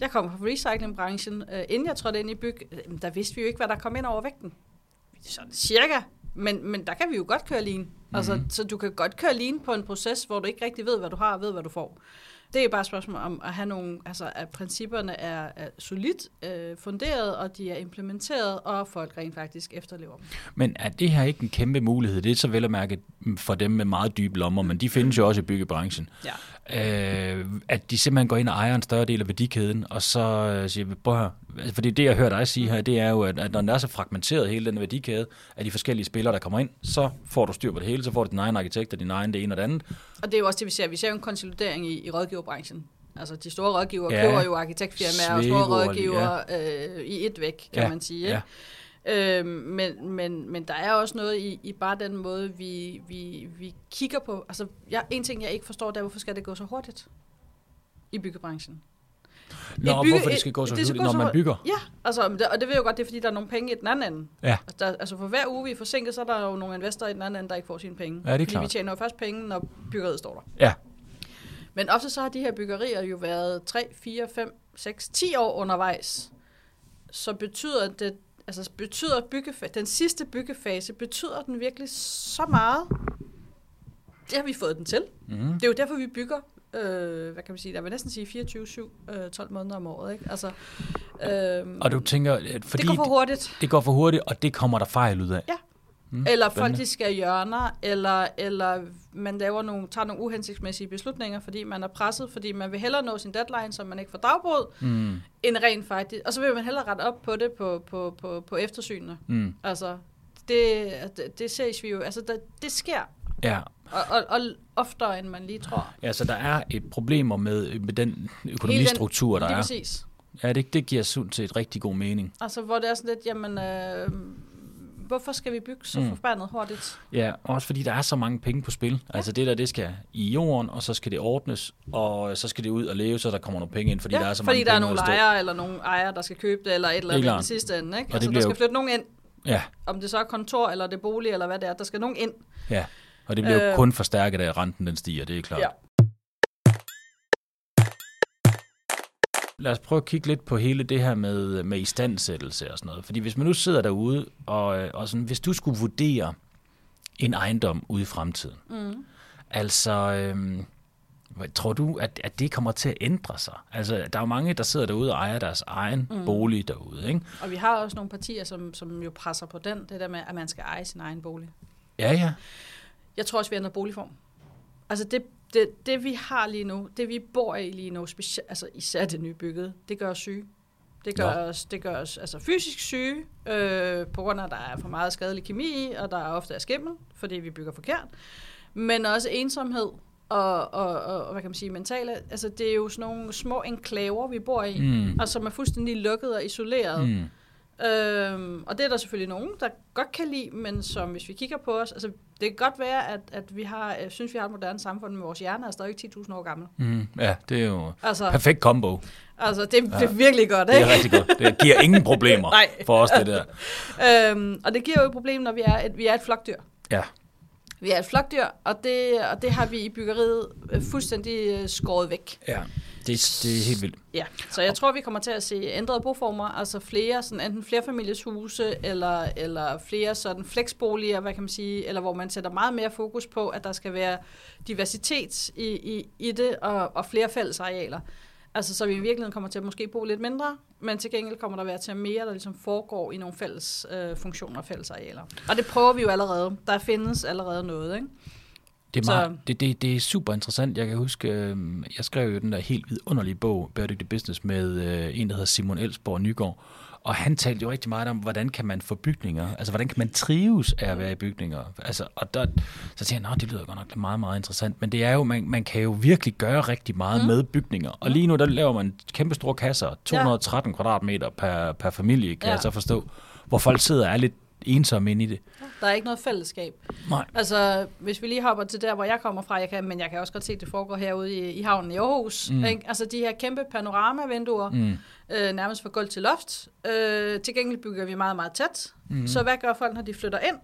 Jeg kommer fra recyclingbranchen. Uh, inden jeg trådte ind i byg, øh, der vidste vi jo ikke, hvad der kom ind over vægten. Sådan cirka. Men, men der kan vi jo godt køre lean. Altså, Mhm. så du kan godt køre lean på en proces, hvor du ikke rigtig ved, hvad du har og ved, hvad du får. Det er bare et spørgsmål om at have nogle, altså at principperne er, er solidt øh, funderet, og de er implementeret, og folk rent faktisk efterlever dem. Men er det her ikke en kæmpe mulighed? Det er så vel at mærke for dem med meget dybe lommer, men de findes jo også i byggebranchen. Ja. Øh, at de simpelthen går ind og ejer en større del af værdikæden, og så øh, siger vi, prøv her, fordi det jeg hører dig sige her, det er jo, at, at når den er så fragmenteret hele den værdikæde af de forskellige spillere, der kommer ind, så får du styr på det hele, så får du din egen arkitekt og din egen det ene og det andet. Og det er jo også det, vi ser. Vi ser jo en konsolidering i, i rådgiverbranchen. Altså de store rådgivere ja. køber jo arkitektfirmaer og store rådgivere ja. øh, i et væk, kan ja. man sige. Ikke? Ja. Øh, men, men, men der er også noget i, i bare den måde, vi, vi, vi kigger på. Altså, jeg, en ting, jeg ikke forstår, det er, hvorfor skal det gå så hurtigt i byggebranchen? Nå, bygge, hvorfor det skal gå så hurtigt, når man bygger? Ja, altså, og det ved jeg jo godt, det er, fordi der er nogle penge i den anden ende. Ja. Altså, der, altså for hver uge, vi er forsinket, så er der jo nogle investorer i den anden ende, der ikke får sine penge. Ja, det er fordi klart. vi tjener jo først penge, når byggeriet står der. Ja. Men ofte så har de her byggerier jo været 3, 4, 5, 6, 10 år undervejs. Så betyder det, altså betyder byggefa- den sidste byggefase, betyder den virkelig så meget? Det har vi fået den til. Mm. Det er jo derfor, vi bygger øh, hvad kan man sige, der vil næsten sige 24-7, øh, 12 måneder om året, ikke? Altså, øh, og du tænker, at fordi det går for hurtigt. Det, det går for hurtigt, og det kommer der fejl ud af. Ja. Mm, eller folk, de skal hjørner, eller, eller man laver nogle, tager nogle uhensigtsmæssige beslutninger, fordi man er presset, fordi man vil hellere nå sin deadline, så man ikke får dagbrud, mm. end rent faktisk. Og så vil man hellere rette op på det på, på, på, på eftersynene. Mm. Altså, det, det, det ses vi jo, altså det, det sker. Ja, og, og, og oftere, end man lige tror. Ja, så der er et problemer med, med den økonomistruktur, der det er. præcis. Ja, det, det giver sundt til et rigtig god mening. Altså, hvor det er sådan lidt, jamen, øh, hvorfor skal vi bygge så mm. forbandet hurtigt? Ja, også fordi der er så mange penge på spil. Ja. Altså det der, det skal i jorden, og så skal det ordnes, og så skal det ud og leve, så der kommer nogle penge ind, fordi ja, der er så fordi mange der er nogle lejere, eller nogle ejere, der skal købe det, eller et eller andet i sidste ende. Ikke? Og altså, det der skal jo... flytte nogen ind. Ja. Om det så er kontor, eller det er bolig, eller hvad det er, der skal nogen ind. Ja. Og det bliver øh, jo kun forstærket af, at renten den stiger, det er klart. Ja. Lad os prøve at kigge lidt på hele det her med, med istandsættelse og sådan noget. Fordi hvis man nu sidder derude, og, og sådan, hvis du skulle vurdere en ejendom ude i fremtiden, mm. altså... Øhm, Tror du, at, at det kommer til at ændre sig? Altså, der er jo mange, der sidder derude og ejer deres egen mm. bolig derude, ikke? Og vi har også nogle partier, som, som jo presser på den, det der med, at man skal eje sin egen bolig. Ja, ja. Jeg tror også, vi ændrer boligform. Altså det, det, det, vi har lige nu, det vi bor i lige nu, specielt, altså især det nybygget, det gør os syge. Det gør, ja. os, det gør os altså fysisk syge, øh, på grund af, at der er for meget skadelig kemi og der er ofte er skimmel, fordi vi bygger forkert. Men også ensomhed, og, og, og, hvad kan man sige, mentale, altså det er jo sådan nogle små enklaver, vi bor i, mm. og som er fuldstændig lukket og isoleret. Mm. Øhm, og det er der selvfølgelig nogen, der godt kan lide, men som hvis vi kigger på os, altså det kan godt være, at, at vi har, jeg synes, vi har et moderne samfund, men vores hjerne er stadig 10.000 år gammel. Mm, ja, det er jo altså, perfekt combo. Altså, det, det er virkelig godt, ikke? Det er rigtig godt. Det giver ingen problemer for os, det der. øhm, og det giver jo et problem, når vi er et, vi er et flokdyr. Ja. Vi er et flokdyr, og det, og det har vi i byggeriet øh, fuldstændig øh, skåret væk. Ja, det, det er helt vildt. Ja, så jeg tror, vi kommer til at se ændrede boformer, altså flere, sådan enten flerfamilieshuse, eller, eller flere sådan flexboliger, hvad kan man sige, eller hvor man sætter meget mere fokus på, at der skal være diversitet i, i, i det, og, og flere fællesarealer. Altså, så vi i virkeligheden kommer til at måske bo lidt mindre, men til gengæld kommer der være til mere, der ligesom foregår i nogle fælles øh, funktioner og fælles arealer. Og det prøver vi jo allerede. Der findes allerede noget, ikke? Det er, meget, det, det, det er super interessant. Jeg kan huske, øh, jeg skrev jo den der helt vidunderlige bog, Bæredygtig Business, med øh, en, der hedder Simon Elsborg Nygaard. Og han talte jo rigtig meget om, hvordan kan man få bygninger, altså hvordan kan man trives af at være i bygninger. Altså, og der, så tænkte jeg, det lyder godt nok meget, meget interessant. Men det er jo, man, man kan jo virkelig gøre rigtig meget mm. med bygninger. Og lige nu, der laver man kæmpe store kasser, 213 ja. kvadratmeter per, per familie, kan ja. jeg så forstå, hvor folk sidder og er lidt ensomme inde i det. Der er ikke noget fællesskab. Nej. Altså, hvis vi lige hopper til der, hvor jeg kommer fra, jeg kan, men jeg kan også godt se, at det foregår herude i, i havnen i Aarhus. Mm. Ikke? Altså, de her kæmpe panoramavinduer, mm. øh, nærmest fra gulv til loft. Øh, til gengæld bygger vi meget, meget tæt. Mm. Så hvad gør folk, når de flytter ind?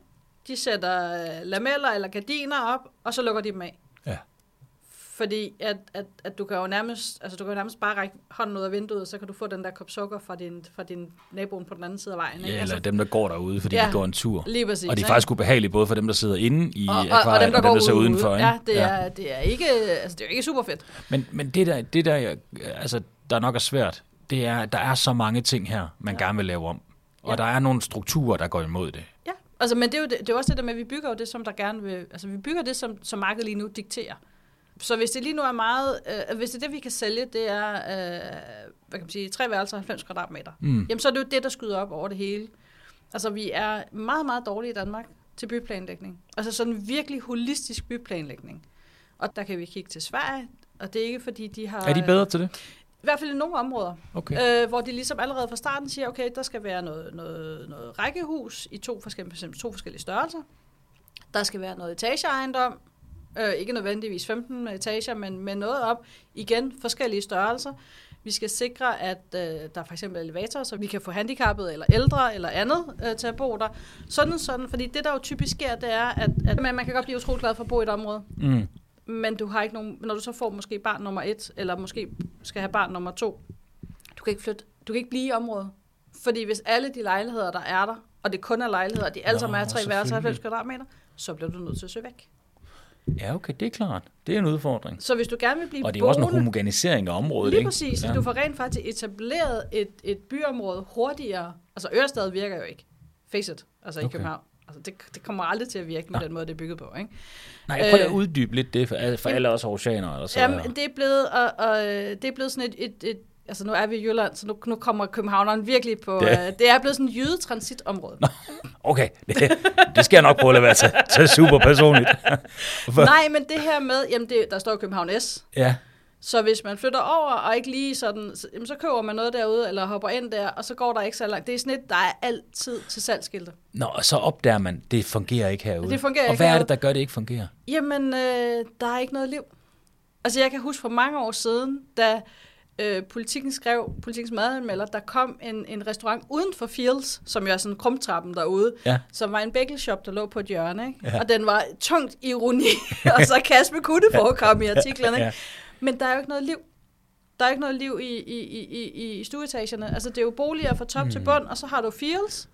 De sætter øh, lameller eller gardiner op, og så lukker de dem af. Fordi at, at, at du kan jo nærmest, altså du kan jo nærmest bare række hånden ud af vinduet, og så kan du få den der kop sukker fra din, fra din naboen på den anden side af vejen. Ikke? Ja, altså, eller dem, der går derude, fordi Ja, de går en tur. lige præcis. Og de er ikke? faktisk ubehagelige, både for dem, der sidder inde i og, og, akvariet, og dem, der, og går dem, der sidder ude. udenfor. Ikke? Ja, det er, det er ikke, altså det er jo ikke super fedt. Men, men det, der, det der, altså, der nok er svært, det er, at der er så mange ting her, man ja. gerne vil lave om. Og Ja. der er nogle strukturer, der går imod det. Ja, altså, men det er, jo det, det er også det der med, at vi bygger jo det, som der gerne vil, altså vi bygger det, som, som markedet lige nu dikterer. Så hvis det lige nu er meget, øh, hvis det er det, vi kan sælge, det er, øh, hvad kan man sige, tre værelser, 90 kvadratmeter, Mm. jamen så er det jo det, der skyder op over det hele. Altså vi er meget, meget dårlige i Danmark til byplanlægning. Altså sådan virkelig holistisk byplanlægning. Og der kan vi kigge til Sverige, og det er ikke fordi, de har... Er de bedre til det? I hvert fald i nogle områder. Okay. Øh, hvor de ligesom allerede fra starten siger, okay, der skal være noget, noget, noget rækkehus i to forskellige, to forskellige størrelser. Der skal være noget etageejendom. Øh, ikke nødvendigvis 15 etager, men med noget op. Igen, forskellige størrelser. Vi skal sikre, at øh, der er for eksempel elevatorer, så vi kan få handicappede eller ældre eller andet øh, til at bo der. Sådan sådan, fordi det der jo typisk sker, det er, at, at man, man kan godt blive utrolig glad for at bo i et område Mm. men du har ikke nogen, når du så får måske barn nummer et, eller måske skal have barn nummer to, du kan ikke flytte, du kan ikke blive i området. Fordi hvis alle de lejligheder, der er der, og det kun er lejligheder, og de alle sammen er tre værelser, 90 selvfølgelig. kvadratmeter, så bliver du nødt til at søge væk. Ja, okay, det er klart. Det er en udfordring. Så hvis du gerne vil blive Og det er jo også en boende, homogenisering af området, lige ikke? præcis, ja. du får rent faktisk etableret et, et byområde hurtigere. Altså Ørestad virker jo ikke. Face it, altså i Okay. København. Altså, det, det kommer aldrig til at virke med Nej. den måde, det er bygget på. Ikke? Nej, jeg prøver at Øh, uddybe lidt det for, for alle os oceaner. Eller så. Jamen, det er blevet, og, og, det er blevet sådan et, et, et altså nu er vi i Jylland, så nu, nu kommer københavneren virkelig på, Det- øh, det er blevet sådan et jydetransitområde. Okay, det, det skal jeg nok prøve at lade være til, til super personligt. For, Nej, men det her med, jamen det, der står København S, Ja, så hvis man flytter over, og ikke lige sådan, så, jamen så køber man noget derude, eller hopper ind der, og så går der ikke så langt. Det er sådan et, der er altid til salgsskilte. Nå, og så opdager man, det fungerer ikke herude. Det fungerer og ikke hvad er herude. det, der gør, det ikke fungerer? Jamen, øh, der er ikke noget liv. Altså, jeg kan huske for mange år siden, da øh, politikken skrev, politikens madanmelder, der kom en, en restaurant uden for Fields, som jo er sådan krumtrappen derude, Ja. som var en bagelshop, der lå på et hjørne, ikke? Ja. Og den var tungt ironi, og sarkasme kunne det forekomme i artiklerne? Ja. Men der er jo ikke noget liv. Der er ikke noget liv i, i, i, i, i stueetagerne. Altså, det er jo boliger fra top mm. til bund, og så har du Fields,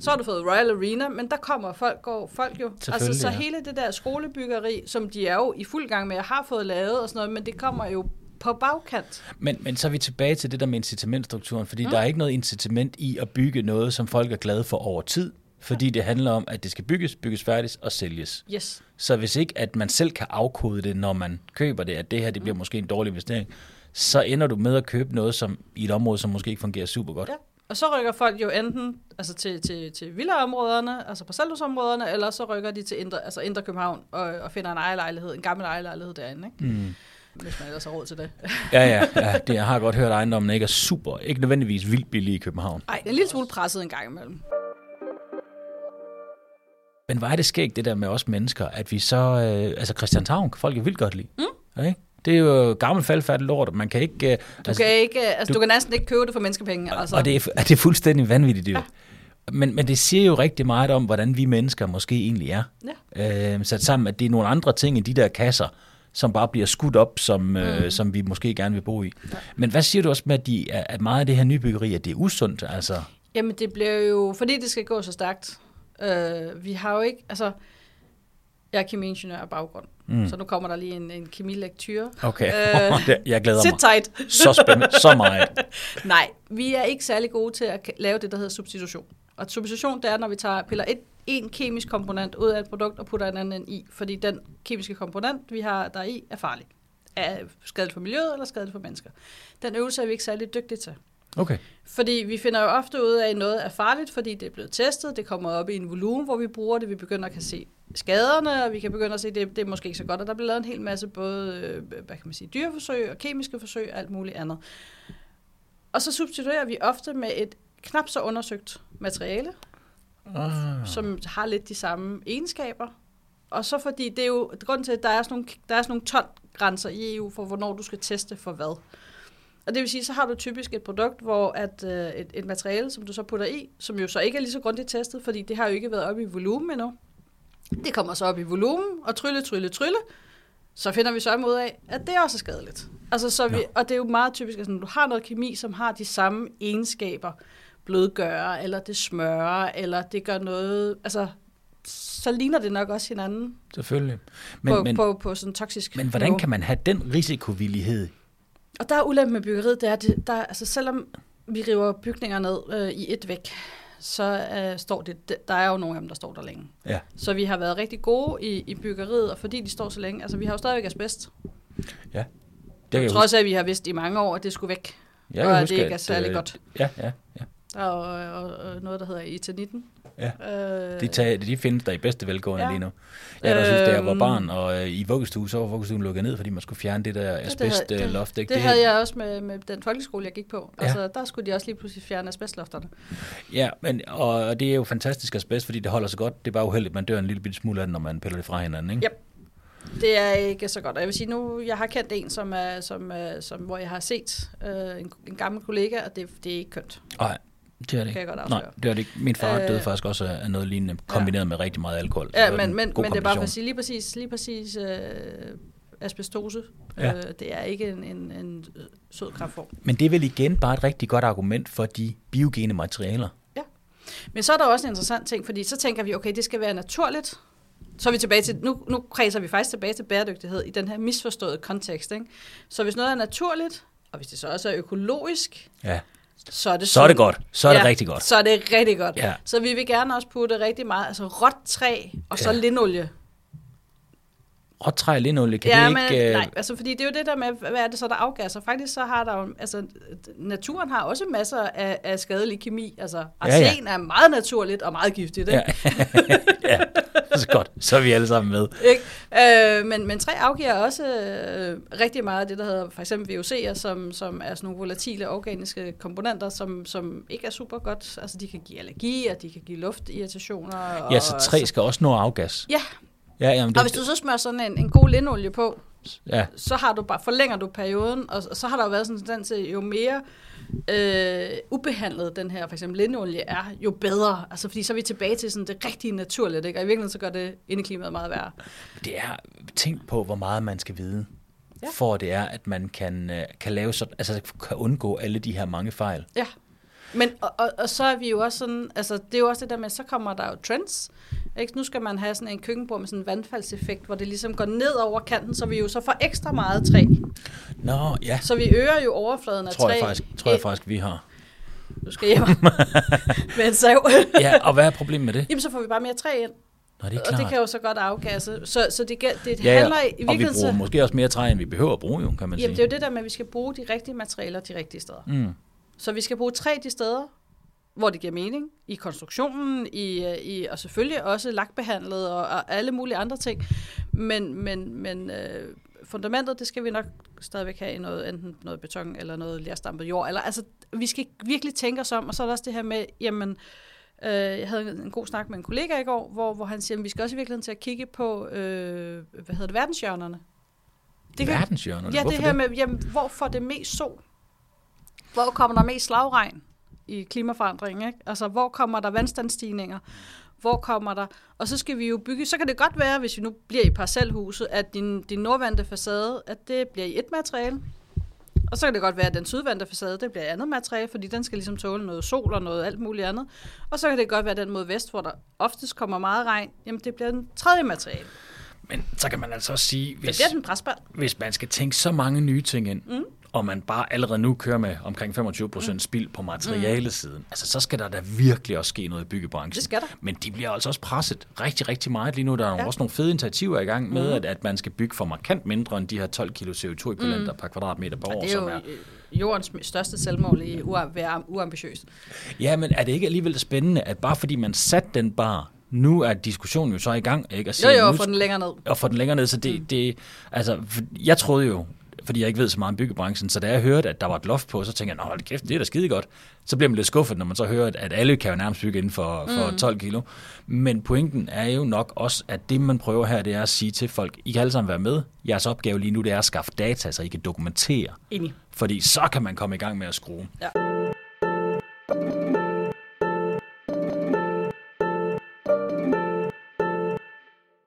så har du fået Royal Arena, men der kommer folk, går folk jo. Altså, så ja. hele det der skolebyggeri, som de er jo i fuld gang med, at har fået lavet og sådan noget, men det kommer jo på bagkant. Men, men så er vi tilbage til det der med incitamentstrukturen, fordi mm. der er ikke noget incitament i at bygge noget, som folk er glade for over tid, fordi det handler om, at det skal bygges, bygges færdigt og sælges. Yes. Så hvis ikke, at man selv kan afkode det, når man køber det, at det her det bliver måske en dårlig investering, så ender du med at købe noget som i et område, som måske ikke fungerer super godt. Ja. Og så rykker folk jo enten altså til, til, til villaområderne, altså parcelhusområderne, eller så rykker de til Indre, altså Indre København og, og finder en ejerlejlighed, en gammel ejerlejlighed derinde, ikke? Mm. Hvis man ellers har råd til det. Ja, ja, ja, det, jeg har godt hørt, at ejendommen ikke er super, ikke nødvendigvis vildt billig i København. Nej, en lille smule presset en gang imellem. Men hvor er det skægt, det der med os mennesker, at vi så... Øh, altså Christianshavn kan folk jo vildt godt lide. Mm. Ikke? Det er jo gammel faldfærdigt lort, man kan ikke... Øh, Du, altså, kan ikke, altså, du, du kan næsten ikke købe det for menneskepenge. Altså. Og det er, det er fuldstændig vanvittigt dyrt. Ja. Men, men det siger jo rigtig meget om, hvordan vi mennesker måske egentlig er. Ja. Øh, sat sammen, at det er nogle andre ting i de der kasser, som bare bliver skudt op, som, mm. øh, som vi måske gerne vil bo i. Ja. Men hvad siger du også med, at, de, at meget af det her nybyggeri, at det er usundt? Altså, Jamen det bliver jo, fordi det skal gå så stærkt. Øh, vi har jo ikke, altså, jeg er kemiingeniør af baggrund, mm. så nu kommer der lige en, en kemilektyre. okay, Øh, jeg glæder Sit mig. tight. Så spændende, så meget. Nej, vi er ikke særlig gode til at lave det, der hedder substitution. Og substitution, det er, når vi tager, piller et, en kemisk komponent ud af et produkt og putter en anden i, fordi den kemiske komponent, vi har der i, er farlig. Er skadeligt for miljøet eller skadeligt for mennesker. Den øvelse er vi ikke særlig dygtige til. Okay. Fordi vi finder jo ofte ud af, at noget er farligt, fordi det er blevet testet, det kommer op i en volumen, hvor vi bruger det, vi begynder at kan se skaderne, og vi kan begynde at se, at det, det er måske ikke så godt, og der bliver lavet en hel masse både, øh, hvad kan man sige, dyreforsøg og kemiske forsøg og alt muligt andet. Og så substituerer vi ofte med et knap så undersøgt materiale, Ah. som har lidt de samme egenskaber. Og så fordi, det er jo grund til, at der er sådan nogle, der er sådan nogle ton-grænser i EU for, hvornår du skal teste for hvad. Og det vil sige, så har du typisk et produkt, hvor at, øh, et, et materiale, som du så putter i, som jo så ikke er lige så grundigt testet, fordi det har jo ikke været oppe i volumen endnu. Det kommer så op i volumen, og trylle, trylle, trylle, så finder vi så ud af, at det også er skadeligt. Altså, så vi, og det er jo meget typisk, at sådan, du har noget kemi, som har de samme egenskaber, blødgøre, eller det smører, eller det gør noget, altså, så ligner det nok også hinanden Selvfølgelig. men, på, men, på, på sådan toksisk men hvordan kan man have den risikovillighed? Og der er ulempen med byggeriet, det er, det, der, altså selvom vi river bygninger ned øh, i et væk, så øh, står det, der er jo nogle af dem, der står der længe. Ja. Så vi har været rigtig gode i, i byggeriet, og fordi de står så længe, altså vi har jo stadigvæk asbest. Ja. Det kan Trods af, at vi har vidst i mange år, at det skulle væk. Jeg og at det ikke er særlig øh, godt. Ja, ja, ja. Jo og, og noget, der hedder itanitten. Ja. Øh, De, tager, de findes der i bedste velgående Ja. lige nu. Jeg der synes, da jeg var barn, og øh, i vuggestue, så var vuggestuen lukket ned, fordi man skulle fjerne det der det, asbestloft. det, det havde jeg også med, med den folkeskole, jeg gik på. Ja. Altså, der skulle de også lige pludselig fjerne asbestlofterne. Ja, men, og, og det er jo fantastisk asbest, fordi det holder sig godt. Det er bare uheldigt, at man dør en lille bitte smule af det, når man piller det fra hinanden, ikke? Yep. Det er ikke så godt. Og jeg vil sige, nu jeg har kendt en, som er, som, som, hvor jeg har set øh, en, en gammel kollega, og det, det er ikke kønt. Nej, det er det ikke. godt Nej, det er det ikke. Min far Øh, døde faktisk også af noget lignende, kombineret ja. med rigtig meget alkohol. Ja, men, en men, men det er bare for at sige lige præcis, lige præcis øh, asbestose. Ja. Øh, det er ikke en, en, en sød kraftform. Men det er vel igen bare et rigtig godt argument for de biogene materialer. Men så er der også en interessant ting, fordi så tænker vi, okay, det skal være naturligt. Så er vi tilbage til, nu, nu kredser vi faktisk tilbage til bæredygtighed i den her misforståede kontekst. Ikke? Så hvis noget er naturligt, og hvis det så også er økologisk, Ja. Så er det Så er det godt. Så er det rigtig godt. Så er det rigtig godt. Ja. Så vi vil gerne også putte rigtig meget, altså råt træ og så Ja. linolie. Råtræ og linolie, kan ja, det men, ikke... øh, nej, altså fordi det er jo det der med, hvad er det så, der afgasser? Faktisk så har der jo, altså naturen har også masser af, af skadelig kemi. Altså Ja, ja. arsen er meget naturligt og meget giftigt, ikke? Ja. ja, så godt. Så er vi alle sammen med. Ikke? Øh, men, men træ afgiver også øh, rigtig meget af det, der hedder for eksempel VOC'er, som, som er sådan nogle volatile organiske komponenter, som, som ikke er super godt. Altså de kan give allergi, og de kan give luftirritationer. Og, Ja, så træ skal også nå afgas. Ja, Ja, jamen, og hvis du så smører sådan en, en god linolie på, ja, så har du bare, forlænger du perioden, og, og så har der jo været sådan en tendens til, jo mere øh, ubehandlet den her, for eksempel linolie er, jo bedre. Altså fordi så er vi tilbage til sådan det rigtige naturligt, ikke? og i virkeligheden så gør det indeklimaet meget værre. det er... Tænk på, hvor meget man skal vide, Ja. for det er, at man kan, øh, kan lave sådan, altså kan undgå alle de her mange fejl. Ja, men og, og, og så er vi jo også sådan, altså det er jo også det der med, så kommer der jo trends. Ikke? Nu skal man have sådan en køkkenbord med sådan en vandfaldseffekt, hvor det ligesom går ned over kanten, så vi jo så får ekstra meget træ. Nå, ja, Så vi øger jo overfladen af tror træ. jeg faktisk, tror jeg faktisk vi har. Du skal hjem med en sav. Ja, og hvad er problemet med det? Jamen, så får vi bare mere træ ind, Nå, det er og klart. det kan jo så godt afgasse. Så, så det, det ja, ja. handler i og vi virkeligheden... bruger så- måske også mere træ, end vi behøver at bruge, jo, kan man Jamen, det sige. er jo det der med, at vi skal bruge de rigtige materialer de rigtige steder. Mm. Så vi skal bruge træ de steder, hvor det giver mening, i konstruktionen, i, øh, i, og selvfølgelig også lakbehandlet og, og alle mulige andre ting. Men, men, men øh, fundamentet, det skal vi nok stadigvæk have i noget, enten noget beton eller noget lærstampet jord. Eller, altså, vi skal virkelig tænke os om, og så er der også det her med, jamen, øh, jeg havde en god snak med en kollega i går, hvor, hvor han siger, at vi skal også i virkeligheden til at kigge på, øh, hvad hedder det, verdenshjørnerne. Det Verdenshjørnerne, Ja, hvorfor det her med, jamen, hvor får det mest sol? Hvor kommer der mest slagregn i klimaforandringen? Ikke? Altså, hvor kommer der vandstandsstigninger? Hvor kommer der... Og så skal vi jo bygge... Så kan det godt være, hvis vi nu bliver i parcelhuset, at din, din nordvendte facade, at det bliver i et materiale. Og så kan det godt være, at den sydvendte facade, det bliver andet materiale, fordi den skal ligesom tåle noget sol og noget alt muligt andet. Og så kan det godt være, at den mod vest, hvor der oftest kommer meget regn, jamen det bliver den tredje materiale. Men så kan man altså også sige, hvis, hvis man skal tænke så mange nye ting ind, mm. Og man bare allerede nu kører med omkring 25 procent spild på materialesiden, mm. altså så skal der da virkelig også ske noget i byggebranchen. Det skal der. Men de bliver altså også presset rigtig, rigtig meget lige nu. Der er Ja. også nogle fede initiativer i gang med, mm. at, at man skal bygge for markant mindre end de her 12 kilo CO2-ekvivalenter mm. per kvadratmeter per år. Det er jo som er. jordens største selvmål i ua- være uambitiøst. Ja, men er det ikke alligevel spændende, at bare fordi man satte den bar, nu er diskussionen jo så i gang, ikke? At Jo, sige, jo, nu få den længere ned. og få den længere ned. Så det, mm. det altså, jeg troede jo, fordi jeg ikke ved så meget om byggebranchen, så da jeg hørte, at der var et loft på, så tænkte jeg, hold kæft, det er da skide godt. Så bliver man lidt skuffet, når man så hører, at alle kan jo nærmest bygge inden for, for Mm. 12 kilo. Men pointen er jo nok også, at det man prøver her, det er at sige til folk, I kan alle sammen være med. Jeres opgave lige nu, det er at skaffe data, så I kan dokumentere. Enig. Fordi så kan man komme i gang med at skrue. Ja.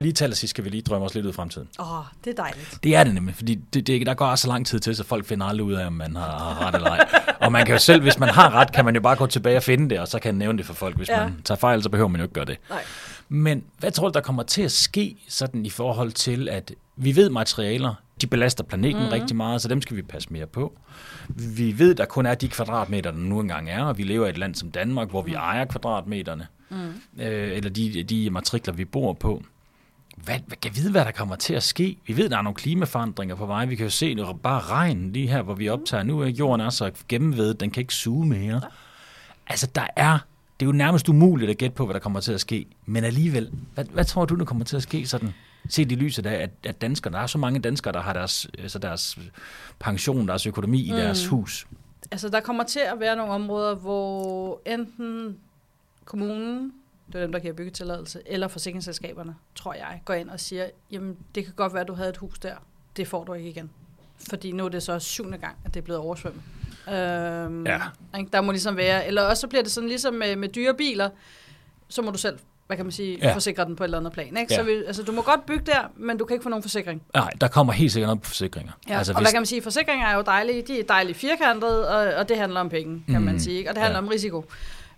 Lige til sidst skal vi lige drømme os lidt ud i fremtiden. Åh, oh, det er dejligt. Det er det nemlig, fordi det, det, der går så lang tid til, så folk finder aldrig ud af, om man har, har ret eller ej. og man kan jo selv, hvis man har ret, kan man jo bare gå tilbage og finde det, og så kan man nævne det for folk. Hvis ja. man tager fejl, så behøver man jo ikke gøre det. Nej. Men hvad tror du, der kommer til at ske sådan i forhold til, at vi ved materialer, de belaster planeten mm-hmm. rigtig meget, så dem skal vi passe mere på. Vi ved, der kun er de kvadratmeter, der nu engang er, og vi lever i et land som Danmark, hvor vi mm. ejer kvadratmeterne, mm. øh, eller de, de matrikler, vi bor på. Hvad, hvad kan vide, hvad der kommer til at ske? Vi ved, der er nogle klimaforandringer på vej. Vi kan jo se det bare regn lige her, hvor vi optager nu. Jorden er så gennemvedet, den kan ikke suge mere. Altså, der er det er jo nærmest umuligt at gætte på, hvad der kommer til at ske. Men alligevel, hvad, hvad tror du, der kommer til at ske sådan? Set i lyset af, at, at danskere, der er så mange danskere, der har deres, altså deres pension, deres økonomi i mm. deres hus. Altså, der kommer til at være nogle områder, hvor enten kommunen, det er dem, der giver byggetilladelse, eller forsikringsselskaberne, tror jeg, går ind og siger, jamen, det kan godt være, at du havde et hus der. Det får du ikke igen. Fordi nu er det så syvende gang, at det er blevet oversvømmet. Øhm, ja. Ikke? Der må ligesom være, eller også så bliver det sådan ligesom med, med dyre biler, så må du selv hvad kan man sige, ja. forsikre den på et eller andet plan. Ikke? Ja. Så vi, altså, du må godt bygge der, men du kan ikke få nogen forsikring. Nej, der kommer helt sikkert noget på forsikringer. Ja. Altså, og hvis... hvad kan man sige, forsikringer er jo dejlige, de er dejligt firkantede, og, og det handler om penge, kan mm. man sige. Ikke? Og det handler ja. om risiko.